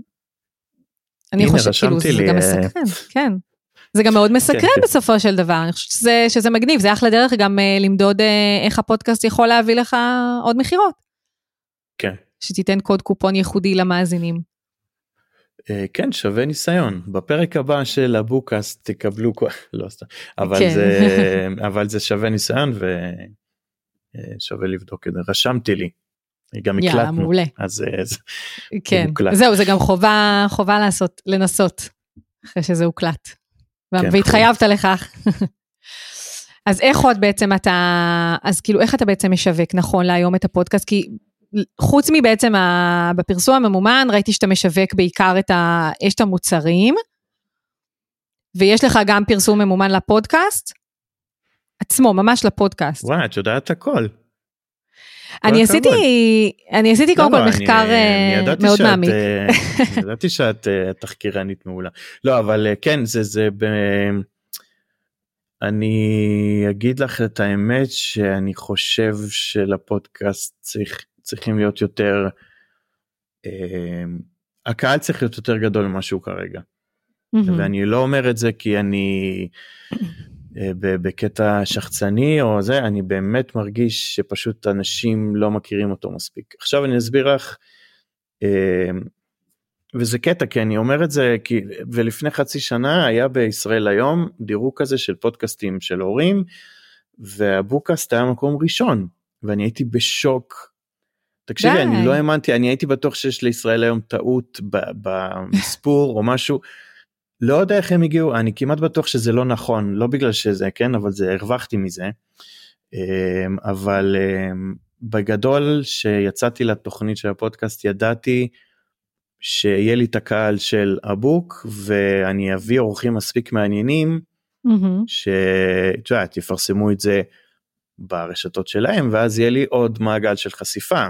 אני חושבת, כאילו, זה לי, גם אה, מסקרן, כן. זה גם מאוד מסקרן כן. בסופו של דבר, אני חושבת שזה, שזה מגניב, זה אחלה דרך גם אה, למדוד אה, איך הפודקאסט יכול להביא לך עוד מכירות. כן. שתיתן קוד קופון ייחודי למאזינים. אה, כן שווה ניסיון בפרק הבא של הבוקאסט תקבלו לא סתם אבל כן. זה אבל זה שווה ניסיון ושווה לבדוק את זה רשמתי לי. גם יאללה, הקלטנו מעולה. אז אה, זה- כן, מוקלט. זהו, זה גם חובה, חובה לעשות, לנסות, אחרי שזה הוקלט. כן, והתחייבת לכך. אז איך עוד בעצם אתה, אז כאילו איך אתה בעצם משווק נכון להיום את הפודקאסט? כי חוץ מבעצם ה, בפרסום הממומן, ראיתי שאתה משווק בעיקר את ה... יש את המוצרים, ויש לך גם פרסום ממומן לפודקאסט, עצמו, ממש לפודקאסט. וואי את יודעת הכל. אני עשיתי, אני עשיתי קודם כל מחקר מאוד מעמיק. ידעתי שאת תחקירנית מעולה. לא, אבל כן, זה, זה, אני אגיד לך את האמת שאני חושב שלפודקאסט צריך, צריכים להיות יותר, אה, הקהל צריך להיות יותר גדול ממה שהוא כרגע. Mm-hmm. ואני לא אומר את זה כי אני אה, בקטע שחצני או זה, אני באמת מרגיש שפשוט אנשים לא מכירים אותו מספיק. עכשיו אני אסביר לך, אה, וזה קטע כי אני אומר את זה כי ולפני חצי שנה היה בישראל היום דירוג כזה של פודקאסטים של הורים והבוקאסט היה מקום ראשון ואני הייתי בשוק. תקשיבי די. אני לא האמנתי אני הייתי בטוח שיש לישראל היום טעות במספור או משהו. לא יודע איך הם הגיעו אני כמעט בטוח שזה לא נכון לא בגלל שזה כן אבל זה הרווחתי מזה. אמ, אבל אמ, בגדול שיצאתי לתוכנית של הפודקאסט ידעתי. שיהיה לי את הקהל של הבוק ואני אביא אורחים מספיק מעניינים mm-hmm. שאת יודעת יפרסמו את זה ברשתות שלהם ואז יהיה לי עוד מעגל של חשיפה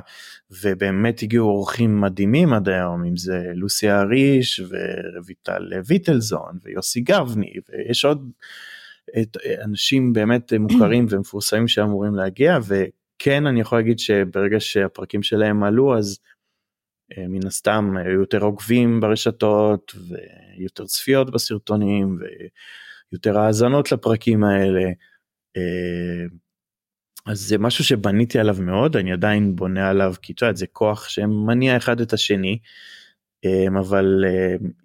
ובאמת הגיעו אורחים מדהימים עד היום אם זה לוסי אריש ורויטל ויטלזון ויוסי גבני ויש עוד את אנשים באמת מוכרים ומפורסמים שאמורים להגיע וכן אני יכול להגיד שברגע שהפרקים שלהם עלו אז אה, מן הסתם היו יותר עוקבים ברשתות ויותר צפיות בסרטונים ויותר האזנות לפרקים האלה. אז זה משהו שבניתי עליו מאוד אני עדיין בונה עליו כי את יודעת זה כוח שמניע אחד את השני. אה, אבל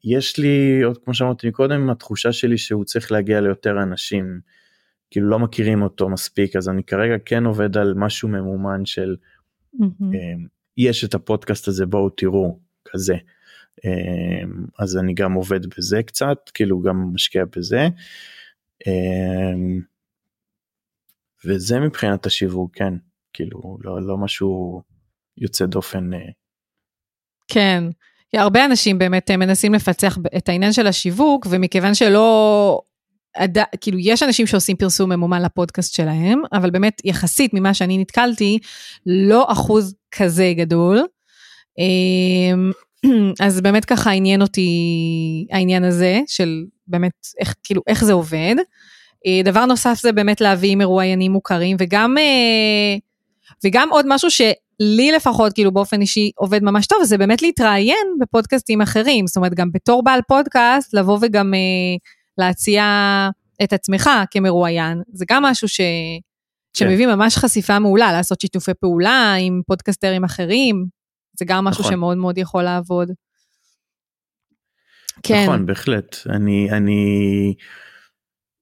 יש לי עוד כמו שאמרתי קודם התחושה שלי שהוא צריך להגיע ליותר אנשים כאילו לא מכירים אותו מספיק אז אני כרגע כן עובד על משהו ממומן של mm-hmm. יש את הפודקאסט הזה בואו תראו כזה. אמ, אז אני גם עובד בזה קצת כאילו גם משקיע בזה. וזה מבחינת השיווק כן כאילו לא, לא משהו יוצא דופן. אה. כן. הרבה אנשים באמת אה, מנסים לפצח את העניין של השיווק ומכיוון שלא עד, כאילו, יש אנשים שעושים פרסום ממומן לפודקאסט שלהם, אבל באמת, יחסית ממה שאני נתקלתי, לא אחוז כזה גדול. אמ, אז באמת ככה עניין אותי העניין הזה, של באמת, איך, כאילו, איך זה עובד. אה, דבר נוסף זה באמת להביא מרואיינים מוכרים, וגם, אה, וגם עוד משהו שלי לפחות, כאילו באופן אישי עובד ממש טוב, זה באמת להתראיין בפודקאסטים אחרים. זאת אומרת, גם בתור בעל פודקאסט, לבוא וגם אה, להציע את עצמך כמרואיין, זה גם משהו ש... כן. שמביא ממש חשיפה מעולה, לעשות שיתופי פעולה עם פודקסטרים אחרים, זה גם משהו נכון. שמאוד מאוד יכול לעבוד. כן. נכון, בהחלט. אני, אני,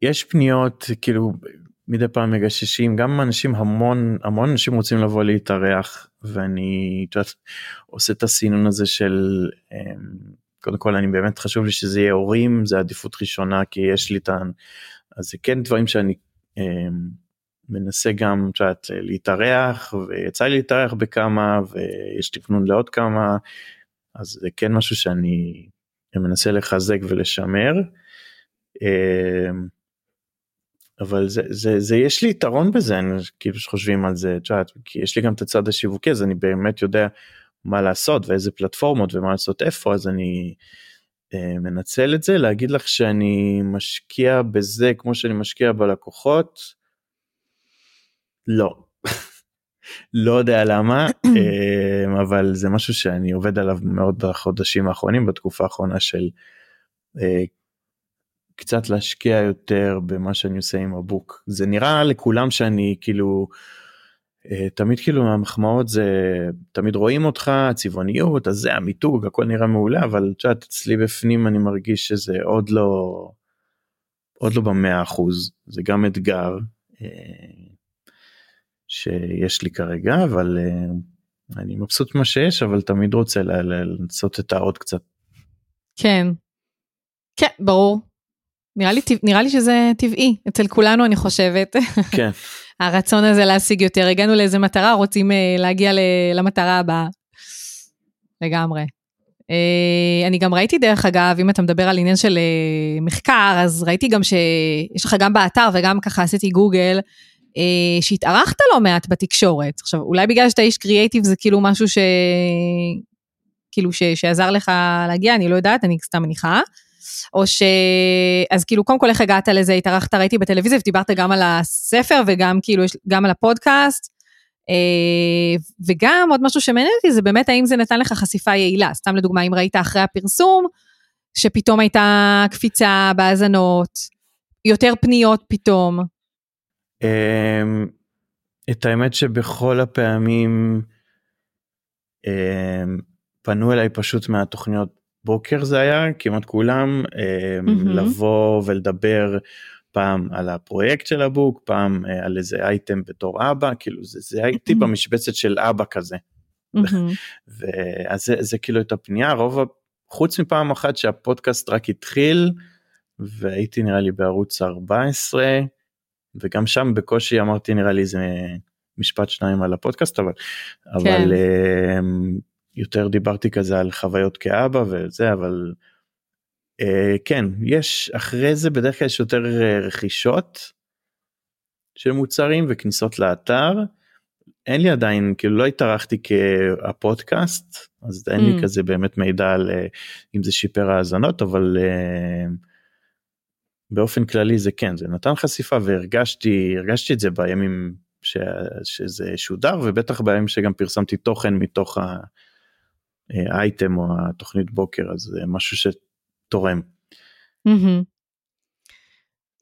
יש פניות, כאילו, מדי פעם מגששים, גם אנשים המון, המון אנשים רוצים לבוא להתארח, ואני, יודעת, עושה את הסינון הזה של, אמ, קודם כל אני באמת חשוב לי שזה יהיה הורים זה עדיפות ראשונה כי יש לי את ה... אז זה כן דברים שאני אה, מנסה גם את יודעת, להתארח ויצא לי להתארח בכמה ויש תכנון לעוד כמה אז זה כן משהו שאני מנסה לחזק ולשמר. אבל זה, זה, זה יש לי יתרון בזה, אני כאילו שחושבים על זה, יודעת, כי יש לי גם את הצד השיווקי, אז אני באמת יודע מה לעשות ואיזה פלטפורמות ומה לעשות איפה אז אני אה, מנצל את זה להגיד לך שאני משקיע בזה כמו שאני משקיע בלקוחות. לא. לא יודע למה אה, אבל זה משהו שאני עובד עליו מאוד בחודשים האחרונים בתקופה האחרונה של אה, קצת להשקיע יותר במה שאני עושה עם הבוק זה נראה לכולם שאני כאילו אה, תמיד כאילו המחמאות זה תמיד רואים אותך צבעוניות אז זה המיתוג הכל נראה מעולה אבל את יודעת אצלי בפנים אני מרגיש שזה עוד לא עוד לא במאה אחוז זה גם אתגר אה, שיש לי כרגע אבל אה, אני מבסוט מה שיש אבל תמיד רוצה לנסות את העוד קצת. כן. כן ברור. נראה לי, נראה לי שזה טבעי אצל כולנו אני חושבת. כן. הרצון הזה להשיג יותר. הגענו לאיזה מטרה, רוצים uh, להגיע למטרה הבאה. לגמרי. Uh, אני גם ראיתי דרך אגב, אם אתה מדבר על עניין של uh, מחקר, אז ראיתי גם שיש לך גם באתר וגם ככה עשיתי גוגל, אה, שהתארחת לא מעט בתקשורת. עכשיו, אולי בגלל שאתה איש קריאייטיב זה כאילו משהו ש... כאילו ש... שעזר לך להגיע, אני לא יודעת, אני סתם מניחה. או ש... אז כאילו, קודם כל איך הגעת לזה, התארחת, ראיתי בטלוויזיה ודיברת גם על הספר וגם כאילו, גם על הפודקאסט. אה, וגם עוד משהו שמעניין אותי זה באמת האם זה נתן לך חשיפה יעילה. סתם לדוגמה, אם ראית אחרי הפרסום, שפתאום הייתה קפיצה בהאזנות, יותר פניות פתאום. אמ, את האמת שבכל הפעמים אמ, פנו אליי פשוט מהתוכניות בוקר זה היה כמעט כולם mm-hmm. לבוא ולדבר פעם על הפרויקט של הבוק פעם אה, על איזה אייטם בתור אבא כאילו זה, זה הייתי mm-hmm. במשבצת של אבא כזה. Mm-hmm. ואז זה, זה כאילו את הפנייה רוב חוץ מפעם אחת שהפודקאסט רק התחיל והייתי נראה לי בערוץ 14 וגם שם בקושי אמרתי נראה לי איזה משפט שניים על הפודקאסט אבל כן. אבל אמ, יותר דיברתי כזה על חוויות כאבא וזה אבל uh, כן יש אחרי זה בדרך כלל יש יותר uh, רכישות של מוצרים וכניסות לאתר. אין לי עדיין כאילו לא התארחתי כהפודקאסט אז אין לי mm. כזה באמת מידע על uh, אם זה שיפר האזנות אבל uh, באופן כללי זה כן זה נתן חשיפה והרגשתי הרגשתי את זה בימים ש, שזה שודר ובטח בימים שגם פרסמתי תוכן מתוך האייטם או התוכנית בוקר אז זה משהו שתורם.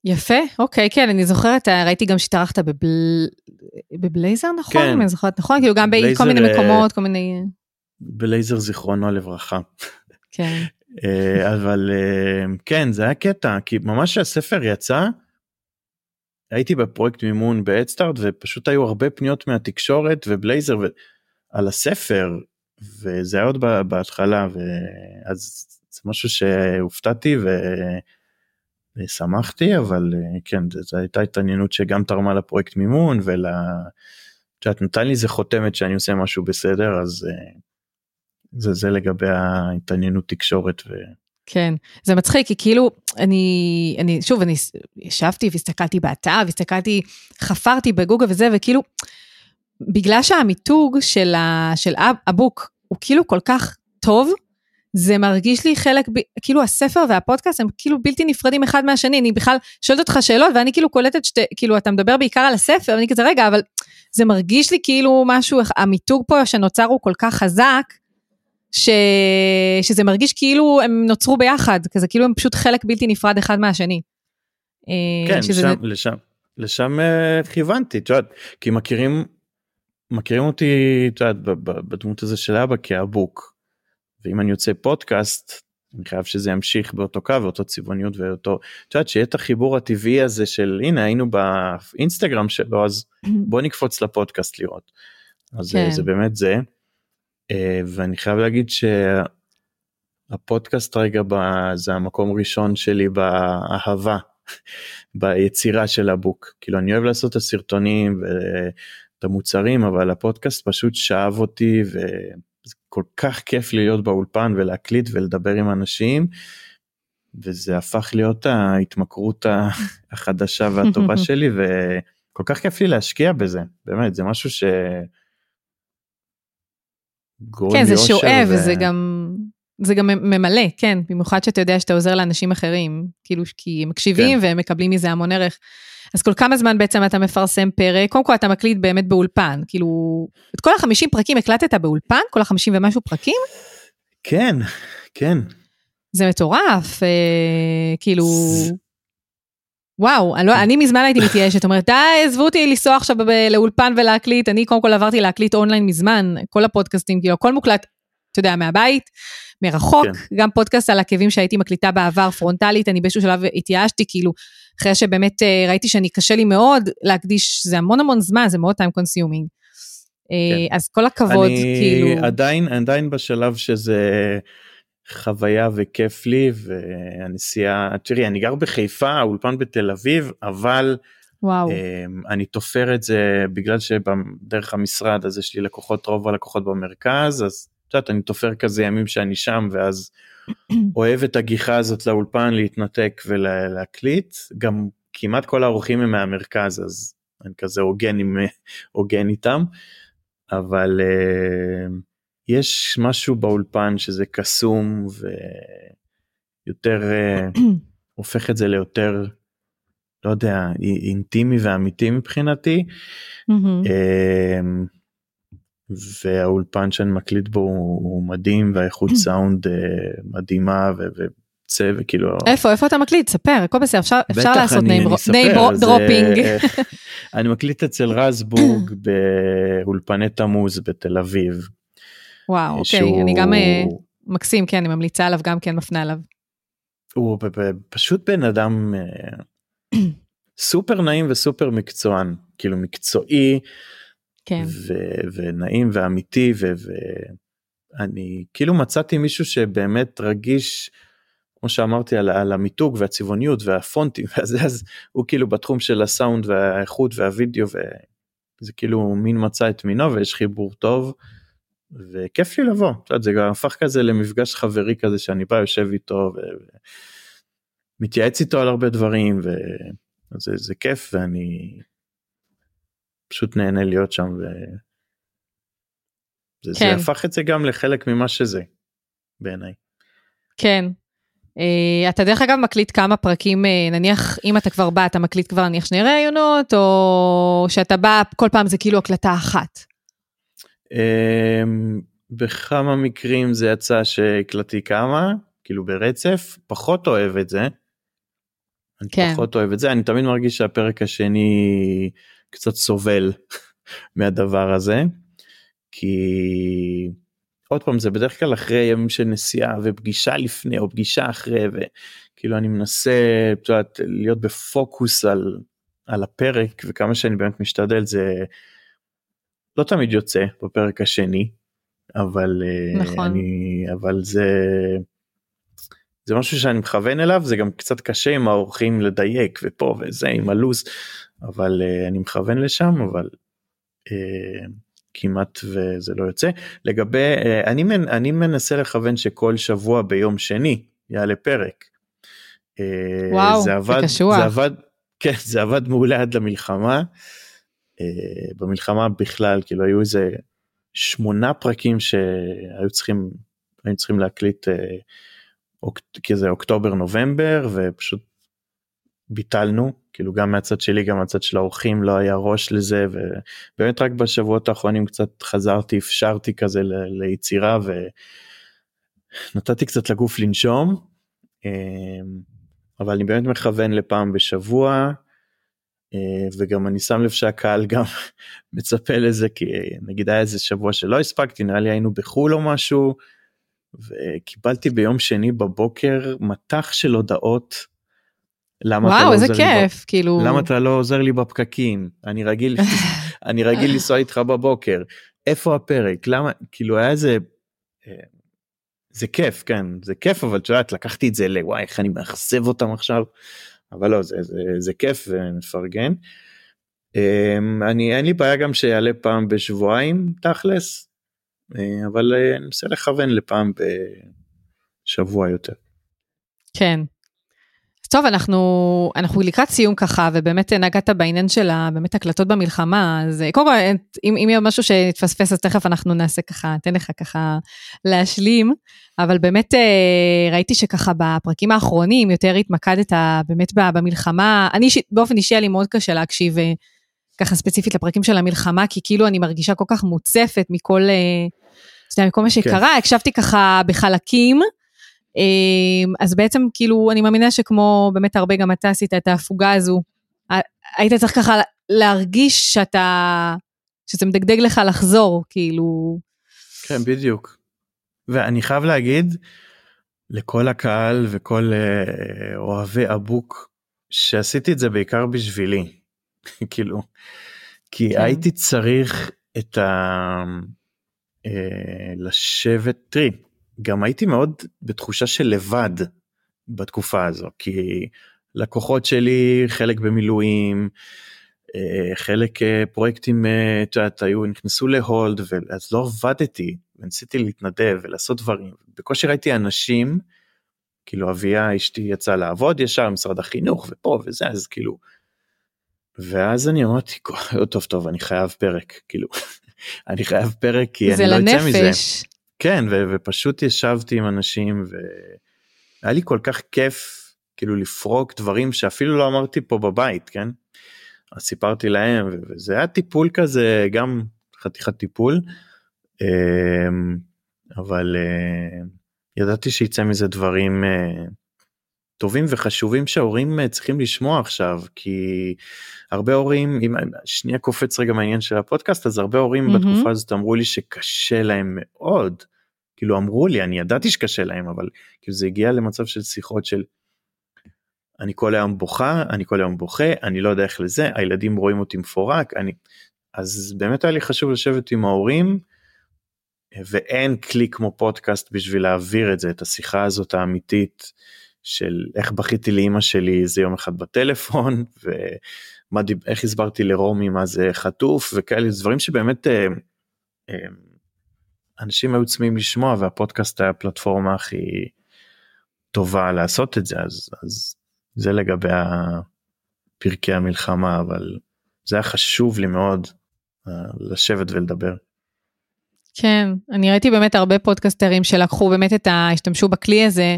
יפה אוקיי כן אני זוכרת ראיתי גם שהתארחת בבל... בבלייזר נכון כן. אני זוכרת נכון כאילו גם בכל מיני אה, מקומות כל מיני בלייזר זיכרונו לברכה. כן. אה, אבל אה, כן זה היה קטע כי ממש שהספר יצא. הייתי בפרויקט מימון באדסטארט ופשוט היו הרבה פניות מהתקשורת ובלייזר על הספר וזה היה עוד בהתחלה ואז זה משהו שהופתעתי. ושמחתי אבל כן זו הייתה התעניינות שגם תרמה לפרויקט מימון ול... את נתן לי איזה חותמת שאני עושה משהו בסדר אז זה זה לגבי ההתעניינות תקשורת. ו... כן, זה מצחיק, כי כאילו, אני, אני, שוב, אני ישבתי והסתכלתי באתר, והסתכלתי, חפרתי בגוגל וזה, וכאילו, בגלל שהמיתוג של, ה, של הבוק הוא כאילו כל כך טוב, זה מרגיש לי חלק, ב, כאילו הספר והפודקאסט הם כאילו בלתי נפרדים אחד מהשני, אני בכלל שואלת אותך שאלות ואני כאילו קולטת שאתה, כאילו אתה מדבר בעיקר על הספר, ואני כזה רגע, אבל זה מרגיש לי כאילו משהו, המיתוג פה שנוצר הוא כל כך חזק, ש... שזה מרגיש כאילו הם נוצרו ביחד, כזה כאילו הם פשוט חלק בלתי נפרד אחד מהשני. אה, כן, שזה... לשם, לשם, לשם uh, כיוונתי, את יודעת, כי מכירים, מכירים אותי, את יודעת, בדמות הזה של אבא כאבוק, ואם אני יוצא פודקאסט, אני חייב שזה ימשיך באותו קו, באותו צבעוניות ואותו, את יודעת, שיהיה את החיבור הטבעי הזה של הנה היינו באינסטגרם שלו, אז בוא נקפוץ לפודקאסט לראות. אז אה, כן. זה באמת זה. אה, ואני חייב להגיד שהפודקאסט רגע זה המקום ראשון שלי באהבה ביצירה של הבוק כאילו אני אוהב לעשות את הסרטונים ואת המוצרים אבל הפודקאסט פשוט שאב אותי וזה כל כך כיף להיות באולפן ולהקליט ולדבר עם אנשים. וזה הפך להיות ההתמכרות החדשה והטובה שלי וכל כך כיף לי להשקיע בזה באמת זה משהו ש... כן, זה שואב, ו... זה גם... זה גם ממלא, כן, במיוחד שאתה יודע שאתה עוזר לאנשים אחרים, כאילו, כי הם מקשיבים כן. והם מקבלים מזה המון ערך. אז כל כמה זמן בעצם אתה מפרסם פרק? קודם כל אתה מקליט באמת באולפן, כאילו, את כל החמישים פרקים הקלטת באולפן? כל החמישים ומשהו פרקים? כן, כן. זה מטורף, אה, כאילו... וואו, אני, לא, אני מזמן הייתי מתייאשת, אומרת, די, עזבו אותי לנסוע עכשיו לאולפן ולהקליט, אני קודם כל עברתי להקליט אונליין מזמן, כל הפודקאסטים, כאילו, הכל מוקלט, אתה יודע, מהבית, מרחוק, כן. גם פודקאסט על עקבים שהייתי מקליטה בעבר, פרונטלית, אני באיזשהו שלב התייאשתי, כאילו, אחרי שבאמת אה, ראיתי שאני קשה לי מאוד להקדיש, זה המון המון זמן, זה מאוד time consuming. אה, כן. אז כל הכבוד, אני כאילו... אני עדיין, עדיין בשלב שזה... חוויה וכיף לי והנסיעה תראי אני גר בחיפה האולפן בתל אביב אבל וואו. אמ, אני תופר את זה בגלל שדרך המשרד אז יש לי לקוחות רוב הלקוחות במרכז אז את יודעת אני תופר כזה ימים שאני שם ואז אוהב את הגיחה הזאת לאולפן להתנתק ולהקליט גם כמעט כל האורחים הם מהמרכז אז אני כזה הוגן עם הוגן איתם אבל אה, יש משהו באולפן שזה קסום ויותר אה, הופך את זה ליותר לא יודע אינטימי ואמיתי מבחינתי. אמ-המ. אה, והאולפן שאני מקליט בו הוא מדהים והאיכות סאונד מדהימה צא וכאילו... איפה, איפה אתה מקליט? ספר, הכל בסדר, אפשר, אפשר לעשות name dropping. אני מקליט אצל רז בורג באולפני תמוז בתל אביב. וואו, אוקיי. אני גם אה, מקסים, כן, אני ממליצה עליו, גם כן מפנה עליו. הוא פשוט בן אדם אה, סופר נעים וסופר מקצוען, כאילו מקצועי, כן. ו- ונעים ואמיתי, ואני כאילו מצאתי מישהו שבאמת רגיש, כמו שאמרתי על, על המיתוג והצבעוניות והפונטים וזה אז הוא כאילו בתחום של הסאונד והאיכות והווידאו וזה כאילו מין מצא את מינו ויש חיבור טוב וכיף לי לבוא זה גם הפך כזה למפגש חברי כזה שאני בא יושב איתו ומתייעץ איתו על הרבה דברים וזה זה כיף ואני פשוט נהנה להיות שם וזה כן. זה הפך את זה גם לחלק ממה שזה בעיניי. כן, Uh, אתה דרך אגב מקליט כמה פרקים, uh, נניח אם אתה כבר בא, אתה מקליט כבר נניח שני ראיונות, או שאתה בא, כל פעם זה כאילו הקלטה אחת? Uh, בכמה מקרים זה יצא שהקלטתי כמה, כאילו ברצף, פחות אוהב את זה. אני כן. פחות אוהב את זה, אני תמיד מרגיש שהפרק השני קצת סובל מהדבר הזה, כי עוד פעם זה בדרך כלל אחרי ימים של נסיעה ופגישה לפני או פגישה אחרי וכאילו אני מנסה את יודעת, להיות בפוקוס על על הפרק וכמה שאני באמת משתדל זה לא תמיד יוצא בפרק השני אבל אה, נכון. אני אבל זה זה משהו שאני מכוון אליו זה גם קצת קשה עם האורחים לדייק ופה וזה עם הלו"ז אבל uh, אני מכוון לשם אבל. Uh, כמעט וזה לא יוצא. לגבי, אה, אני, אני מנסה לכוון שכל שבוע ביום שני יעלה פרק. אה, וואו, זה עבד, קשוח. זה עבד, כן, זה עבד מעולה עד למלחמה. אה, במלחמה בכלל, כאילו היו איזה שמונה פרקים שהיו צריכים, צריכים להקליט כזה אוקטובר נובמבר ופשוט ביטלנו כאילו גם מהצד שלי גם מהצד של האורחים לא היה ראש לזה ובאמת רק בשבועות האחרונים קצת חזרתי אפשרתי כזה ל- ליצירה ונתתי קצת לגוף לנשום. אמ, אבל אני באמת מכוון לפעם בשבוע אה, וגם אני שם לב שהקהל גם מצפה לזה כי נגיד היה איזה שבוע שלא הספקתי נראה לי היינו בחו"ל או משהו וקיבלתי ביום שני בבוקר מטח של הודעות למה וואו, אתה לא איזה כיף, ב... כאילו... למה אתה לא עוזר לי בפקקים? אני רגיל, אני רגיל לנסוע איתך בבוקר. איפה הפרק? למה? כאילו היה איזה... אה, זה כיף, כן, זה כיף, אבל את יודעת, לקחתי את זה לוואי, איך אני מאכזב אותם עכשיו. אבל לא, זה, זה, זה כיף ומפרגן. אמ, אני, אין לי בעיה גם שיעלה פעם בשבועיים, תכלס, אבל אה, אני מנסה לכוון לפעם בשבוע יותר. כן, טוב, אנחנו, אנחנו לקראת סיום ככה, ובאמת נגעת בעניין של באמת הקלטות במלחמה, אז קודם כל, אם, אם יהיה משהו שהתפספס, אז תכף אנחנו נעשה ככה, אתן לך ככה להשלים, אבל באמת אה, ראיתי שככה בפרקים האחרונים יותר התמקדת באמת במלחמה, אני באופן אישי היה לי מאוד קשה להקשיב אה, ככה ספציפית לפרקים של המלחמה, כי כאילו אני מרגישה כל כך מוצפת מכל, אה, אתה יודע, מכל מה כן. שקרה, כן. הקשבתי ככה בחלקים. אמ, אז בעצם כאילו, אני מאמינה שכמו באמת הרבה גם אתה עשית את ההפוגה הזו, היית צריך ככה להרגיש שאתה, שזה מדגדג לך לחזור, כאילו. כן, בדיוק. ואני חייב להגיד לכל הקהל וכל אה, אוהבי אבוק, שעשיתי את זה בעיקר בשבילי, כאילו, כי כן. הייתי צריך את ה... אה, לשבת, תראי, גם הייתי מאוד בתחושה של לבד בתקופה הזו כי לקוחות שלי חלק במילואים אה, חלק אה, פרויקטים אה, את יודעת היו נכנסו להולד ואז לא עבדתי וניסיתי להתנדב ולעשות דברים בקושי ראיתי אנשים כאילו אביה אשתי יצאה לעבוד ישר משרד החינוך ופה וזה אז כאילו ואז אני אמרתי טוב טוב אני חייב פרק כאילו אני חייב פרק כי אני לא יוצא מזה. כן ו- ופשוט ישבתי עם אנשים והיה לי כל כך כיף כאילו לפרוק דברים שאפילו לא אמרתי פה בבית כן. אז סיפרתי להם וזה היה טיפול כזה גם חתיכת טיפול אמ, אבל אה, ידעתי שיצא מזה דברים אה, טובים וחשובים שההורים אה, צריכים לשמוע עכשיו כי הרבה הורים אם שנייה קופץ רגע מהעניין של הפודקאסט אז הרבה הורים mm-hmm. בתקופה הזאת אמרו לי שקשה להם מאוד כאילו אמרו לי אני ידעתי שקשה להם אבל כאילו זה הגיע למצב של שיחות של אני כל היום בוכה אני כל היום בוכה אני לא יודע איך לזה הילדים רואים אותי מפורק אני אז באמת היה לי חשוב לשבת עם ההורים ואין כלי כמו פודקאסט בשביל להעביר את זה את השיחה הזאת האמיתית של איך בכיתי לאימא שלי איזה יום אחד בטלפון ואיך הסברתי לרומי מה זה חטוף וכאלה דברים שבאמת אה, אה, אנשים היו צמאים לשמוע והפודקאסט היה הפלטפורמה הכי טובה לעשות את זה אז אז זה לגבי פרקי המלחמה אבל זה היה חשוב לי מאוד uh, לשבת ולדבר. כן, אני ראיתי באמת הרבה פודקסטרים שלקחו באמת את ה... השתמשו בכלי הזה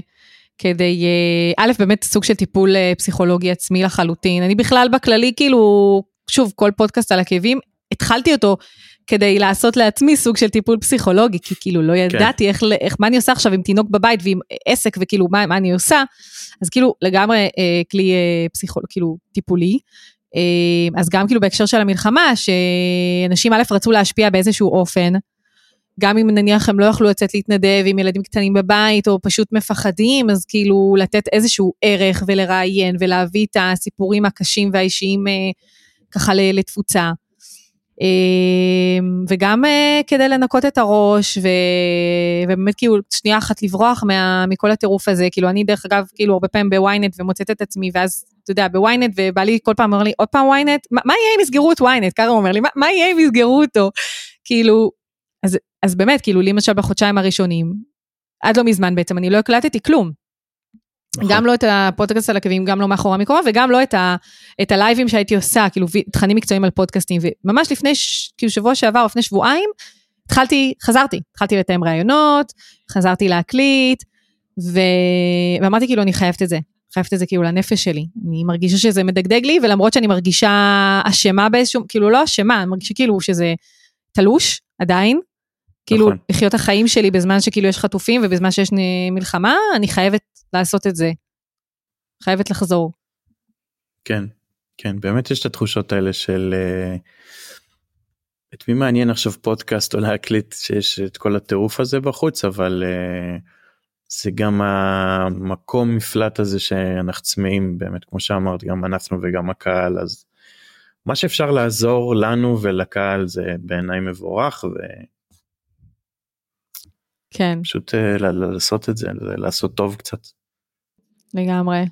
כדי, אה, א', באמת סוג של טיפול אה, פסיכולוגי עצמי לחלוטין. אני בכלל בכללי, כאילו, שוב, כל פודקאסט על הכאבים, התחלתי אותו כדי לעשות לעצמי סוג של טיפול פסיכולוגי, כי כאילו לא כן. ידעתי כן. איך, איך, מה אני עושה עכשיו עם תינוק בבית ועם עסק וכאילו מה, מה אני עושה, אז כאילו לגמרי אה, כלי אה, פסיכולוגי, כאילו טיפולי. אה, אז גם כאילו בהקשר של המלחמה, שאנשים א' רצו להשפיע באיזשהו אופן, גם אם נניח הם לא יכלו לצאת להתנדב עם ילדים קטנים בבית, או פשוט מפחדים, אז כאילו לתת איזשהו ערך ולראיין ולהביא את הסיפורים הקשים והאישיים אה, ככה לתפוצה. אמ, וגם אה, כדי לנקות את הראש ו... ובאמת כאילו שנייה אחת לברוח מה... מכל הטירוף הזה. כאילו אני דרך אגב כאילו הרבה פעמים בוויינט ומוצאת את עצמי ואז אתה יודע בוויינט ובא לי כל פעם אומר לי עוד פעם וויינט? מה, מה יהיה אם יסגרו את וויינט הוא אומר לי מה, מה יהיה אם יסגרו אותו כאילו אז, אז באמת כאילו לי למשל בחודשיים הראשונים עד לא מזמן בעצם אני לא הקלטתי כלום נכון. גם לא את הפודקאסט על עקבים, גם לא מאחורי המקומה, וגם לא את, ה, את הלייבים שהייתי עושה, כאילו תכנים מקצועיים על פודקאסטים, וממש לפני, כאילו שבוע שעבר, או לפני שבועיים, התחלתי, חזרתי, התחלתי לתאם ראיונות, חזרתי להקליט, ו... ואמרתי כאילו, אני חייבת את זה, חייבת את זה כאילו לנפש שלי. אני מרגישה שזה מדגדג לי, ולמרות שאני מרגישה אשמה באיזשהו, כאילו לא אשמה, אני מרגישה כאילו שזה תלוש עדיין, כאילו נכון. לחיות החיים שלי בזמן שכאילו יש חטופים ובזמן שיש מלחמה, אני חייבת לעשות את זה. חייבת לחזור. כן, כן, באמת יש את התחושות האלה של uh, את מי מעניין עכשיו פודקאסט או להקליט שיש את כל הטירוף הזה בחוץ, אבל uh, זה גם המקום מפלט הזה שאנחנו צמאים באמת, כמו שאמרת, גם אנחנו וגם הקהל, אז מה שאפשר לעזור לנו ולקהל זה בעיניי מבורך. ו... כן. פשוט uh, לעשות את זה, לעשות טוב קצת. לגמרי.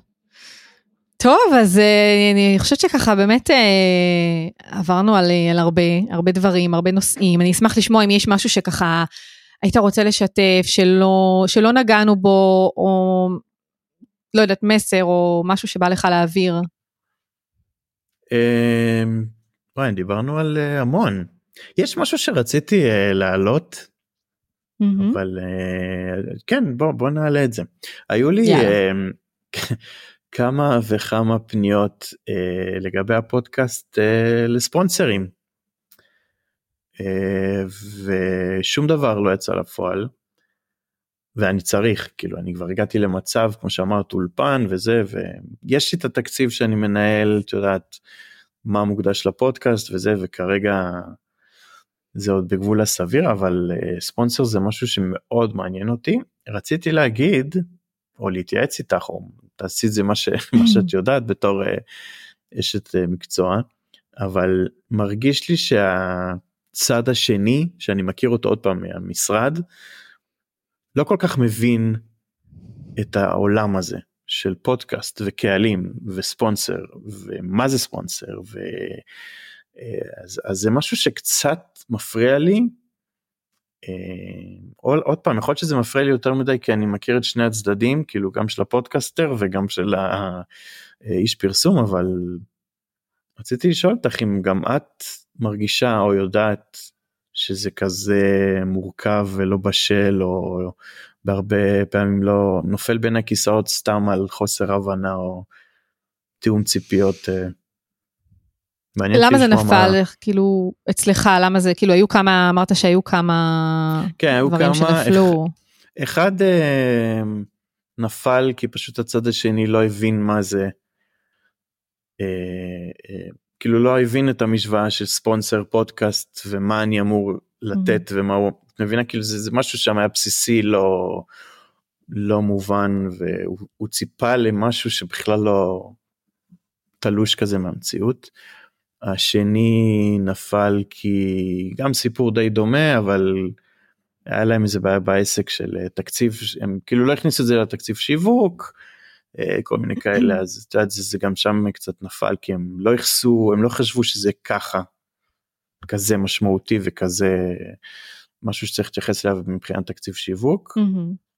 טוב, אז uh, אני חושבת שככה באמת uh, עברנו על, על הרבה, הרבה דברים, הרבה נושאים. אני אשמח לשמוע אם יש משהו שככה היית רוצה לשתף, שלא, שלא נגענו בו, או לא יודעת, מסר, או משהו שבא לך להעביר. אמ, וואי, דיברנו על המון. יש משהו שרציתי להעלות. אבל כן, בוא, בוא נעלה את זה. היו לי... Yeah. כמה וכמה פניות אה, לגבי הפודקאסט אה, לספונסרים. אה, ושום דבר לא יצא לפועל. ואני צריך כאילו אני כבר הגעתי למצב כמו שאמרת אולפן וזה ויש לי את התקציב שאני מנהל את יודעת מה מוקדש לפודקאסט וזה וכרגע זה עוד בגבול הסביר אבל uh, ספונסר זה משהו שמאוד מעניין אותי. רציתי להגיד או להתייעץ איתך או תעשי את זה מה, ש, מה שאת יודעת בתור uh, אשת uh, מקצוע אבל מרגיש לי שהצד השני שאני מכיר אותו עוד פעם מהמשרד לא כל כך מבין את העולם הזה של פודקאסט וקהלים וספונסר ומה זה ספונסר ו... אז, אז זה משהו שקצת מפריע לי אה, עוד, עוד פעם יכול להיות שזה מפריע לי יותר מדי כי אני מכיר את שני הצדדים כאילו גם של הפודקאסטר וגם של האיש פרסום אבל רציתי לשאול אותך אם גם את מרגישה או יודעת שזה כזה מורכב ולא בשל או בהרבה פעמים לא נופל בין הכיסאות סתם על חוסר הבנה או תיאום ציפיות. למה זה נפל מה... כאילו אצלך למה זה כאילו היו כמה אמרת שהיו כמה כן, היו דברים כמה, שנפלו. אחד אה, נפל כי פשוט הצד השני לא הבין מה זה. אה, אה, כאילו לא הבין את המשוואה של ספונסר פודקאסט ומה אני אמור לתת mm-hmm. ומה הוא את מבינה כאילו זה, זה משהו שם היה בסיסי לא לא מובן והוא ציפה למשהו שבכלל לא תלוש כזה מהמציאות. השני נפל כי גם סיפור די דומה אבל היה להם איזה בעיה בעסק של אה, תקציב הם כאילו לא הכניסו את זה לתקציב שיווק אה, כל מיני כאלה אז את יודעת זה, גם שם קצת נפל כי הם לא יחסו הם לא חשבו שזה ככה כזה משמעותי וכזה משהו שצריך להתייחס אליו מבחינת תקציב שיווק. Mm-hmm.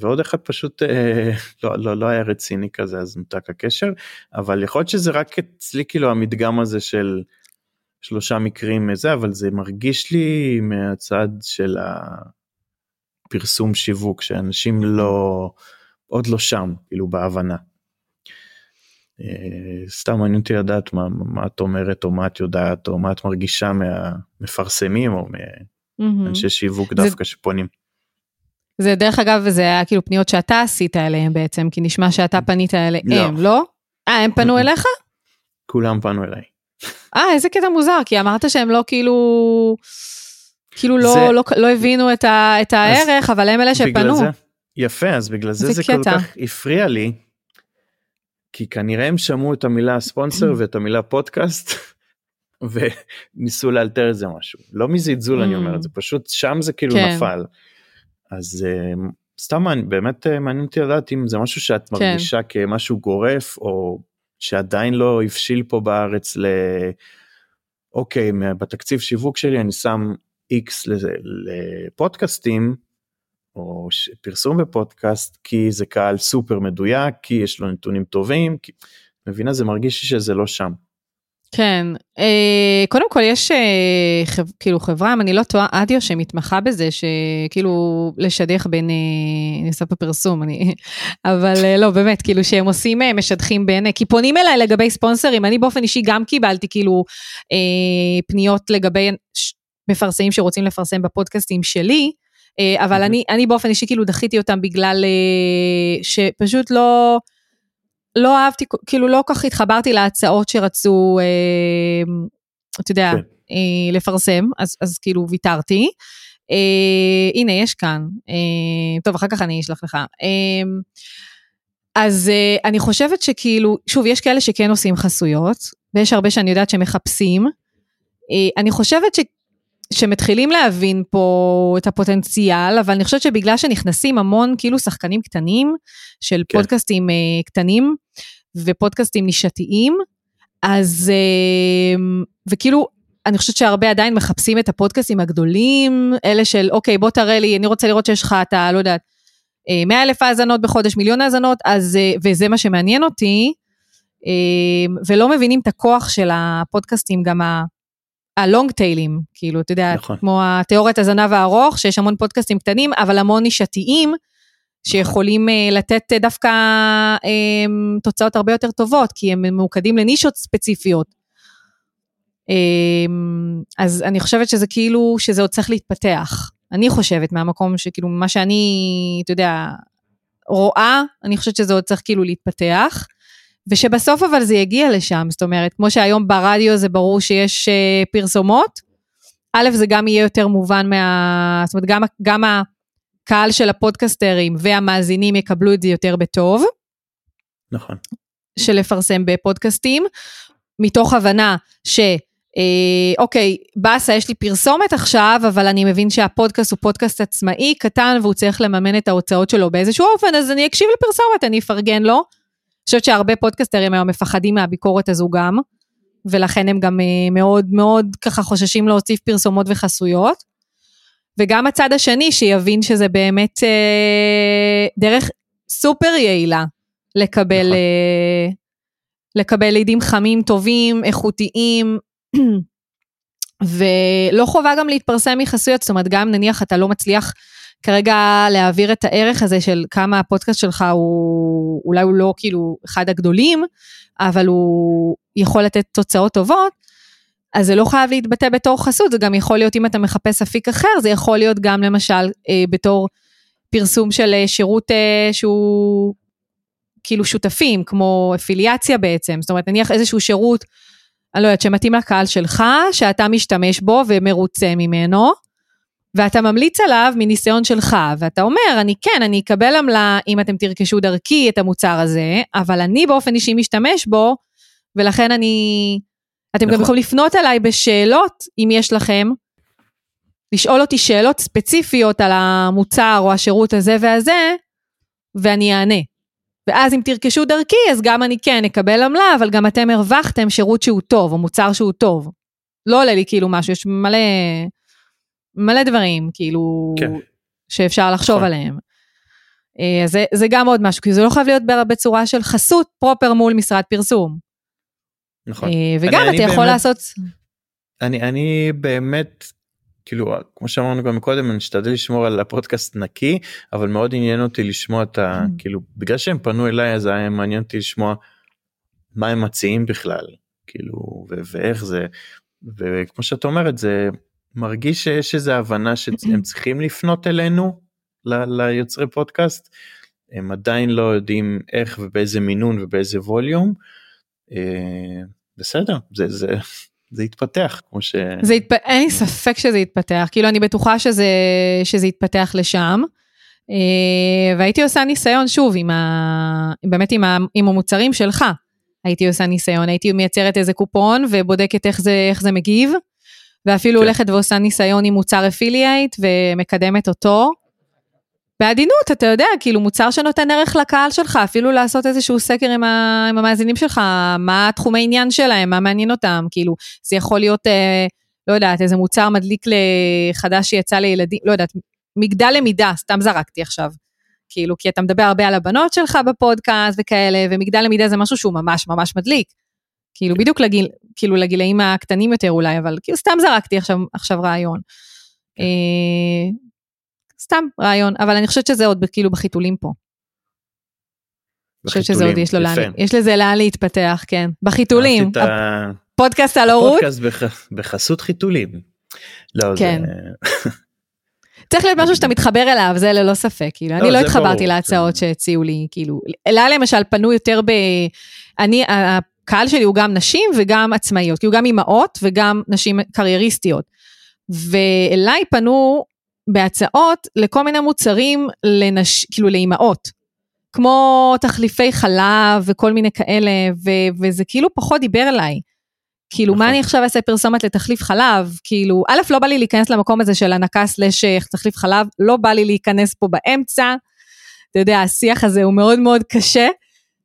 ועוד אחד פשוט לא, לא, לא היה רציני כזה אז נותק הקשר אבל יכול להיות שזה רק אצלי כאילו המדגם הזה של שלושה מקרים זה אבל זה מרגיש לי מהצד של הפרסום שיווק שאנשים לא עוד לא שם כאילו בהבנה. אה, סתם מעניין אותי לדעת מה, מה את אומרת או מה את יודעת או מה את מרגישה מהמפרסמים או מאנשי שיווק דווקא זה... שפונים. זה דרך אגב זה היה כאילו פניות שאתה עשית אליהם בעצם כי נשמע שאתה פנית אליהם לא? לא? אה הם פנו אליך? כולם פנו אליי. אה איזה קטע מוזר כי אמרת שהם לא כאילו כאילו לא, זה... לא, לא, לא הבינו את, ה, את הערך אבל הם אלה שפנו. זה, יפה אז בגלל זה זה, זה כל כך הפריע לי כי כנראה הם שמעו את המילה ספונסר ואת המילה פודקאסט וניסו לאלתר את זה משהו לא מזלזול אני אומר את זה פשוט שם זה כאילו כן. נפל. אז uh, סתם באמת uh, מעניין אותי לדעת אם זה משהו שאת כן. מרגישה כמשהו גורף או שעדיין לא הבשיל פה בארץ ל... אוקיי בתקציב שיווק שלי אני שם x לפודקאסטים או פרסום בפודקאסט כי זה קהל סופר מדויק כי יש לו נתונים טובים כי מבינה זה מרגיש שזה לא שם. כן, אה, קודם כל יש אה, כאילו חברה, אם אני לא טועה, אדיו שמתמחה בזה, שכאילו לשדך בין, אה, אני עושה פה פרסום, אני, אבל לא, באמת, כאילו שהם עושים, משדכים בין, כי פונים אליי לגבי ספונסרים, אני באופן אישי גם קיבלתי כאילו פניות לגבי מפרסמים שרוצים לפרסם בפודקאסטים שלי, אבל אני, אני באופן אישי כאילו דחיתי אותם בגלל שפשוט לא... לא אהבתי, כאילו לא כך התחברתי להצעות שרצו, אה, אתה יודע, כן. אה, לפרסם, אז, אז כאילו ויתרתי. אה, הנה, יש כאן. אה, טוב, אחר כך אני אשלח לך. אה, אז אה, אני חושבת שכאילו, שוב, יש כאלה שכן עושים חסויות, ויש הרבה שאני יודעת שמחפשים. אה, אני חושבת ש... שמתחילים להבין פה את הפוטנציאל, אבל אני חושבת שבגלל שנכנסים המון כאילו שחקנים קטנים, של כן. פודקאסטים uh, קטנים ופודקאסטים נישתיים, אז, uh, וכאילו, אני חושבת שהרבה עדיין מחפשים את הפודקאסטים הגדולים, אלה של, אוקיי, בוא תראה לי, אני רוצה לראות שיש לך, אתה, לא יודעת, 100 אלף האזנות בחודש, מיליון האזנות, אז, uh, וזה מה שמעניין אותי, uh, ולא מבינים את הכוח של הפודקאסטים, גם ה... הלונג טיילים, כאילו, אתה יודע, נכון. כמו התיאוריית הזנב הארוך, שיש המון פודקאסטים קטנים, אבל המון נישתיים, שיכולים uh, לתת uh, דווקא um, תוצאות הרבה יותר טובות, כי הם ממוקדים לנישות ספציפיות. אז אני חושבת שזה כאילו, שזה עוד צריך להתפתח. אני חושבת מהמקום שכאילו, מה שאני, אתה יודע, רואה, אני חושבת שזה עוד צריך כאילו להתפתח. ושבסוף אבל זה יגיע לשם, זאת אומרת, כמו שהיום ברדיו זה ברור שיש פרסומות, א', זה גם יהיה יותר מובן מה... זאת אומרת, גם, גם הקהל של הפודקסטרים והמאזינים יקבלו את זה יותר בטוב. נכון. של לפרסם בפודקאסטים, מתוך הבנה ש... אה, אוקיי, באסה, יש לי פרסומת עכשיו, אבל אני מבין שהפודקאסט הוא פודקאסט עצמאי, קטן, והוא צריך לממן את ההוצאות שלו באיזשהו אופן, אז אני אקשיב לפרסומת, אני אפרגן לו. חושבת שהרבה פודקסטרים היום מפחדים מהביקורת הזו גם, ולכן הם גם אה, מאוד מאוד ככה חוששים להוסיף פרסומות וחסויות. וגם הצד השני שיבין שזה באמת אה, דרך סופר יעילה לקבל, נכון. אה, לקבל לידים חמים, טובים, איכותיים, ולא חובה גם להתפרסם מחסויות, זאת אומרת, גם נניח אתה לא מצליח כרגע להעביר את הערך הזה של כמה הפודקאסט שלך הוא, אולי הוא לא כאילו אחד הגדולים, אבל הוא יכול לתת תוצאות טובות, אז זה לא חייב להתבטא בתור חסות, זה גם יכול להיות אם אתה מחפש אפיק אחר, זה יכול להיות גם למשל אה, בתור פרסום של אה, שירות אה, שהוא כאילו שותפים, כמו אפיליאציה בעצם, זאת אומרת נניח איזשהו שירות, אני לא יודעת, שמתאים לקהל שלך, שאתה משתמש בו ומרוצה ממנו, ואתה ממליץ עליו מניסיון שלך, ואתה אומר, אני כן, אני אקבל עמלה אם אתם תרכשו דרכי את המוצר הזה, אבל אני באופן אישי משתמש בו, ולכן אני... אתם נכון. גם יכולים לפנות אליי בשאלות, אם יש לכם, לשאול אותי שאלות ספציפיות על המוצר או השירות הזה והזה, ואני אענה. ואז אם תרכשו דרכי, אז גם אני כן אקבל עמלה, אבל גם אתם הרווחתם שירות שהוא טוב, או מוצר שהוא טוב. לא עולה לי כאילו משהו, יש מלא, מלא דברים, כאילו, כן. שאפשר לחשוב נכון. עליהם. אה, אז זה, זה גם עוד משהו, כי זה לא חייב להיות בצורה של חסות פרופר מול משרד פרסום. נכון. אה, וגם אני, אתה אני יכול באמת, לעשות... אני, אני באמת כאילו כמו שאמרנו גם קודם אני אשתדל לשמור על הפודקאסט נקי אבל מאוד עניין אותי לשמוע את ה... Mm. כאילו בגלל שהם פנו אליי אז היה מעניין אותי לשמוע מה הם מציעים בכלל כאילו ו- ואיך זה וכמו שאת אומרת זה מרגיש שיש איזה הבנה שהם צריכים לפנות אלינו ל- ליוצרי פודקאסט הם עדיין לא יודעים איך ובאיזה מינון ובאיזה ווליום. בסדר זה זה זה יתפתח כמו ש... זה יתפ... אין לי ספק שזה יתפתח, כאילו אני בטוחה שזה, שזה יתפתח לשם. אה, והייתי עושה ניסיון שוב עם ה... באמת עם, ה... עם המוצרים שלך. הייתי עושה ניסיון, הייתי מייצרת איזה קופון ובודקת איך זה, איך זה מגיב, ואפילו כן. הולכת ועושה ניסיון עם מוצר אפילייט ומקדמת אותו. בעדינות, אתה יודע, כאילו מוצר שנותן ערך לקהל שלך, אפילו לעשות איזשהו סקר עם, ה, עם המאזינים שלך, מה תחומי עניין שלהם, מה מעניין אותם, כאילו, זה יכול להיות, אה, לא יודעת, איזה מוצר מדליק לחדש שיצא לילדים, לא יודעת, מגדל למידה, סתם זרקתי עכשיו. כאילו, כי אתה מדבר הרבה על הבנות שלך בפודקאסט וכאלה, ומגדל למידה זה משהו שהוא ממש ממש מדליק. כאילו, בדיוק לגיל, כאילו לגילאים הקטנים יותר אולי, אבל כאילו סתם זרקתי עכשיו, עכשיו רעיון. סתם רעיון, אבל אני חושבת שזה עוד כאילו בחיתולים פה. חושבת שזה עוד יש לו לאן, יש לזה לאן להתפתח, כן. בחיתולים. פודקאסט על הורות. פודקאסט בחסות חיתולים. לא, כן. צריך להיות משהו שאתה מתחבר אליו, זה ללא ספק, כאילו, לא, אני לא התחברתי להצעות שהציעו לי, כאילו, אלה למשל פנו יותר ב... אני, הקהל שלי הוא גם נשים וגם עצמאיות, כאילו גם אימהות וגם נשים קרייריסטיות. ואליי פנו בהצעות לכל מיני מוצרים לנש... כאילו לאימהות. כמו תחליפי חלב וכל מיני כאלה, ו- וזה כאילו פחות דיבר אליי. כאילו, מה נכון. אני עכשיו אעשה פרסומת לתחליף חלב? כאילו, א', לא בא לי להיכנס למקום הזה של הנקה סלש אה, תחליף חלב, לא בא לי להיכנס פה באמצע. אתה יודע, השיח הזה הוא מאוד מאוד קשה.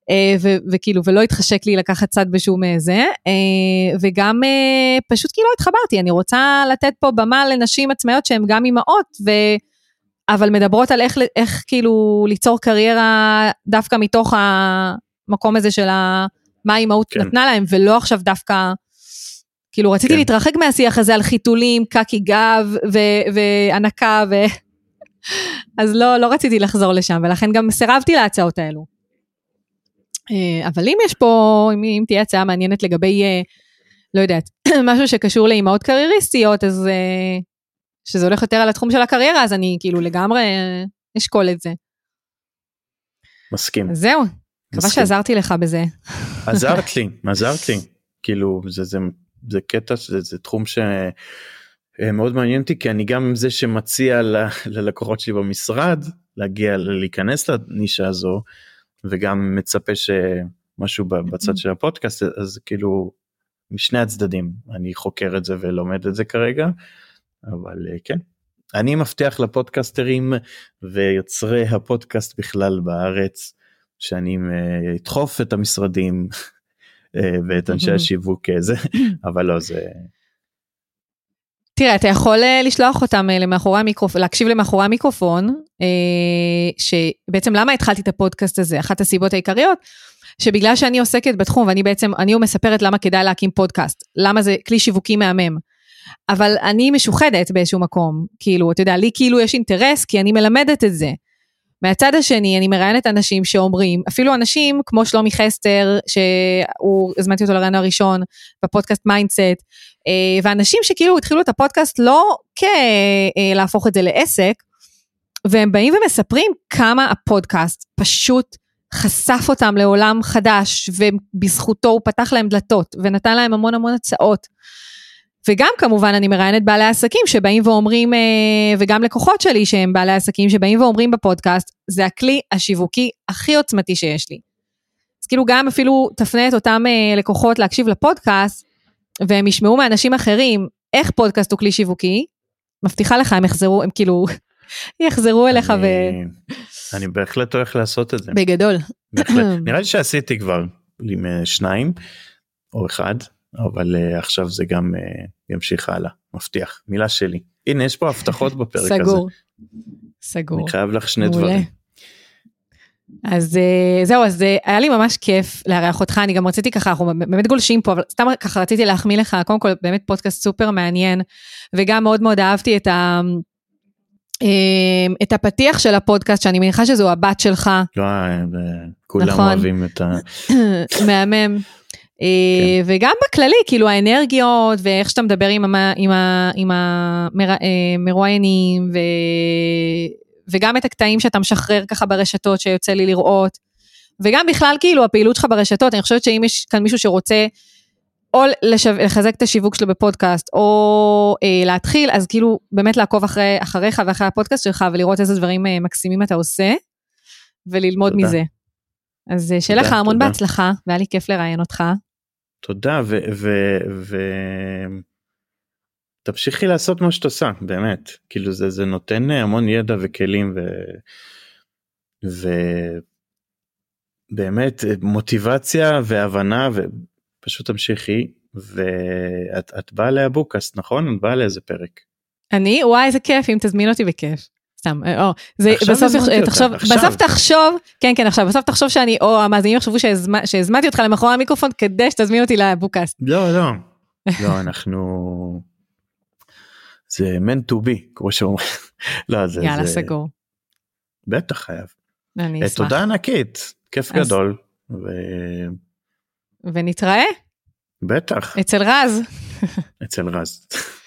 אה, ו- וכאילו, ולא התחשק לי לקחת צד בשום אה, זה, אה, וגם פשוט כאילו התחברתי, אני רוצה לתת פה במה לנשים עצמאיות שהן גם אימהות, ו... אבל מדברות על איך, איך כאילו ליצור קריירה דווקא מתוך המקום הזה של ה... מה האימהות כן. נתנה להם, ולא עכשיו דווקא, כאילו רציתי כן. להתרחק מהשיח הזה על חיתולים, קקי גב ו- והנקה, ו... אז לא, לא רציתי לחזור לשם, ולכן גם סירבתי להצעות האלו. אה, אבל אם יש פה, אם, אם תהיה הצעה מעניינת לגבי, אה, לא יודעת, משהו שקשור לאימהות קרייריסטיות, אז אה, שזה הולך יותר על התחום של הקריירה, אז אני כאילו לגמרי אשקול את זה. מסכים. אז זהו, מקווה שעזרתי לך בזה. עזרת לי, עזרת לי. כאילו, זה, זה, זה קטע, זה, זה תחום שמאוד מעניין אותי, כי אני גם זה שמציע ל, ללקוחות שלי במשרד להגיע, להיכנס לנישה הזו. וגם מצפה שמשהו בצד של הפודקאסט אז כאילו משני הצדדים אני חוקר את זה ולומד את זה כרגע אבל אה, כן. אני מבטיח לפודקסטרים ויוצרי הפודקאסט בכלל בארץ שאני אה, אדחוף את המשרדים אה, ואת אנשי השיווק זה אבל לא זה תראה, אתה יכול אה, לשלוח אותם אה, למאחורי המיקרופון, להקשיב למאחורי המיקרופון, אה, שבעצם למה התחלתי את הפודקאסט הזה? אחת הסיבות העיקריות, שבגלל שאני עוסקת בתחום, ואני בעצם, אני מספרת למה כדאי להקים פודקאסט, למה זה כלי שיווקי מהמם. אבל אני משוחדת באיזשהו מקום, כאילו, אתה יודע, לי כאילו יש אינטרס, כי אני מלמדת את זה. מהצד השני, אני מראיינת אנשים שאומרים, אפילו אנשים כמו שלומי חסטר, שהוא, הזמנתי אותו לרעיון הראשון, בפודקאסט mindset, אה, ואנשים שכאילו התחילו את הפודקאסט לא כדי להפוך את זה לעסק, והם באים ומספרים כמה הפודקאסט פשוט חשף אותם לעולם חדש, ובזכותו הוא פתח להם דלתות, ונתן להם המון המון הצעות. וגם כמובן אני מראיינת בעלי עסקים שבאים ואומרים, אה, וגם לקוחות שלי שהם בעלי עסקים שבאים ואומרים בפודקאסט, זה הכלי השיווקי הכי עוצמתי שיש לי. אז כאילו גם אפילו תפנה את אותם אה, לקוחות להקשיב לפודקאסט, והם ישמעו מאנשים אחרים איך פודקאסט הוא כלי שיווקי, מבטיחה לך, הם יחזרו, הם כאילו, יחזרו אליך אני, ו... אני בהחלט הולך לעשות את זה. בגדול. בהחלט. נראה לי שעשיתי כבר עם אה, שניים או אחד, אבל uh, עכשיו זה גם uh, ימשיך הלאה, מבטיח, מילה שלי. הנה יש פה הבטחות בפרק סגור, הזה. סגור. סגור. אני חייב לך שני מעולה. דברים. אז אה, זהו, אז היה לי ממש כיף לארח אותך, אני גם רציתי ככה, אנחנו באמת גולשים פה, אבל סתם ככה רציתי להחמיא לך, קודם כל באמת פודקאסט סופר מעניין, וגם מאוד מאוד אהבתי את ה... את הפתיח של הפודקאסט, שאני מניחה שזו הבת שלך, לא, כולם נכון. אוהבים את ה... מהמם. אה, וגם בכללי, כאילו האנרגיות, ואיך שאתה מדבר עם, המרואיינים, ו, וגם את הקטעים שאתה משחרר ככה ברשתות שיוצא לי לראות, וגם בכלל כאילו הפעילות שלך ברשתות, אני חושבת שאם יש כאן מישהו שרוצה או לשו, לחזק את השיווק שלו בפודקאסט, או אה, להתחיל, אז כאילו באמת לעקוב אחרי, אחריך ואחרי הפודקאסט שלך, ולראות איזה דברים אה, מקסימים אתה עושה, וללמוד תודה. מזה. אז אה, שיהיה לך המון תודה. בהצלחה, והיה לי כיף לראיין אותך. תודה ו... ו, ו... תמשיכי לעשות מה שאת עושה באמת כאילו זה זה נותן המון ידע וכלים ו... ובאמת מוטיבציה והבנה ופשוט תמשיכי ואת את באה לאבוקאסט נכון? את באה לאיזה פרק. אני? וואי, איזה כיף, אם תזמין אותי בכיף. סתם, אה, או, זה בסוף, אותך, תחשוב. בסוף תחשוב, כן, כן, עכשיו, בסוף תחשוב שאני, או המאזינים יחשבו שהזמ- שהזמנתי אותך למאחורי המיקרופון כדי שתזמין אותי לבוקאסט. לא לא לא אנחנו זה meant to be כמו שאומרים. לא זה יאללה, זה סגור. בטח חייב. אני אה, אשמח. תודה ענקית כיף אז- גדול ונתראה ובטח אצל רז. אצל רז.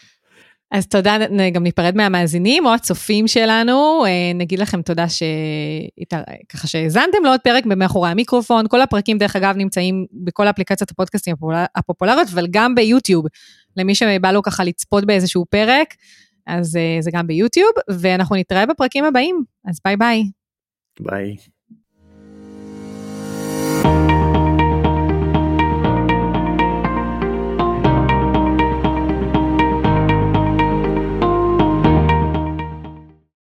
אז תודה, גם ניפרד מהמאזינים או הצופים שלנו, אה, נגיד לכם תודה ש... ככה שהאזנתם לעוד פרק במאחורי המיקרופון, כל הפרקים דרך אגב נמצאים בכל אפליקציות הפודקאסטים הפופולר- הפופולריות, אבל גם ביוטיוב, למי שבא לו ככה לצפות באיזשהו פרק, אז אה, זה גם ביוטיוב, ואנחנו נתראה בפרקים הבאים, אז ביי ביי. ביי.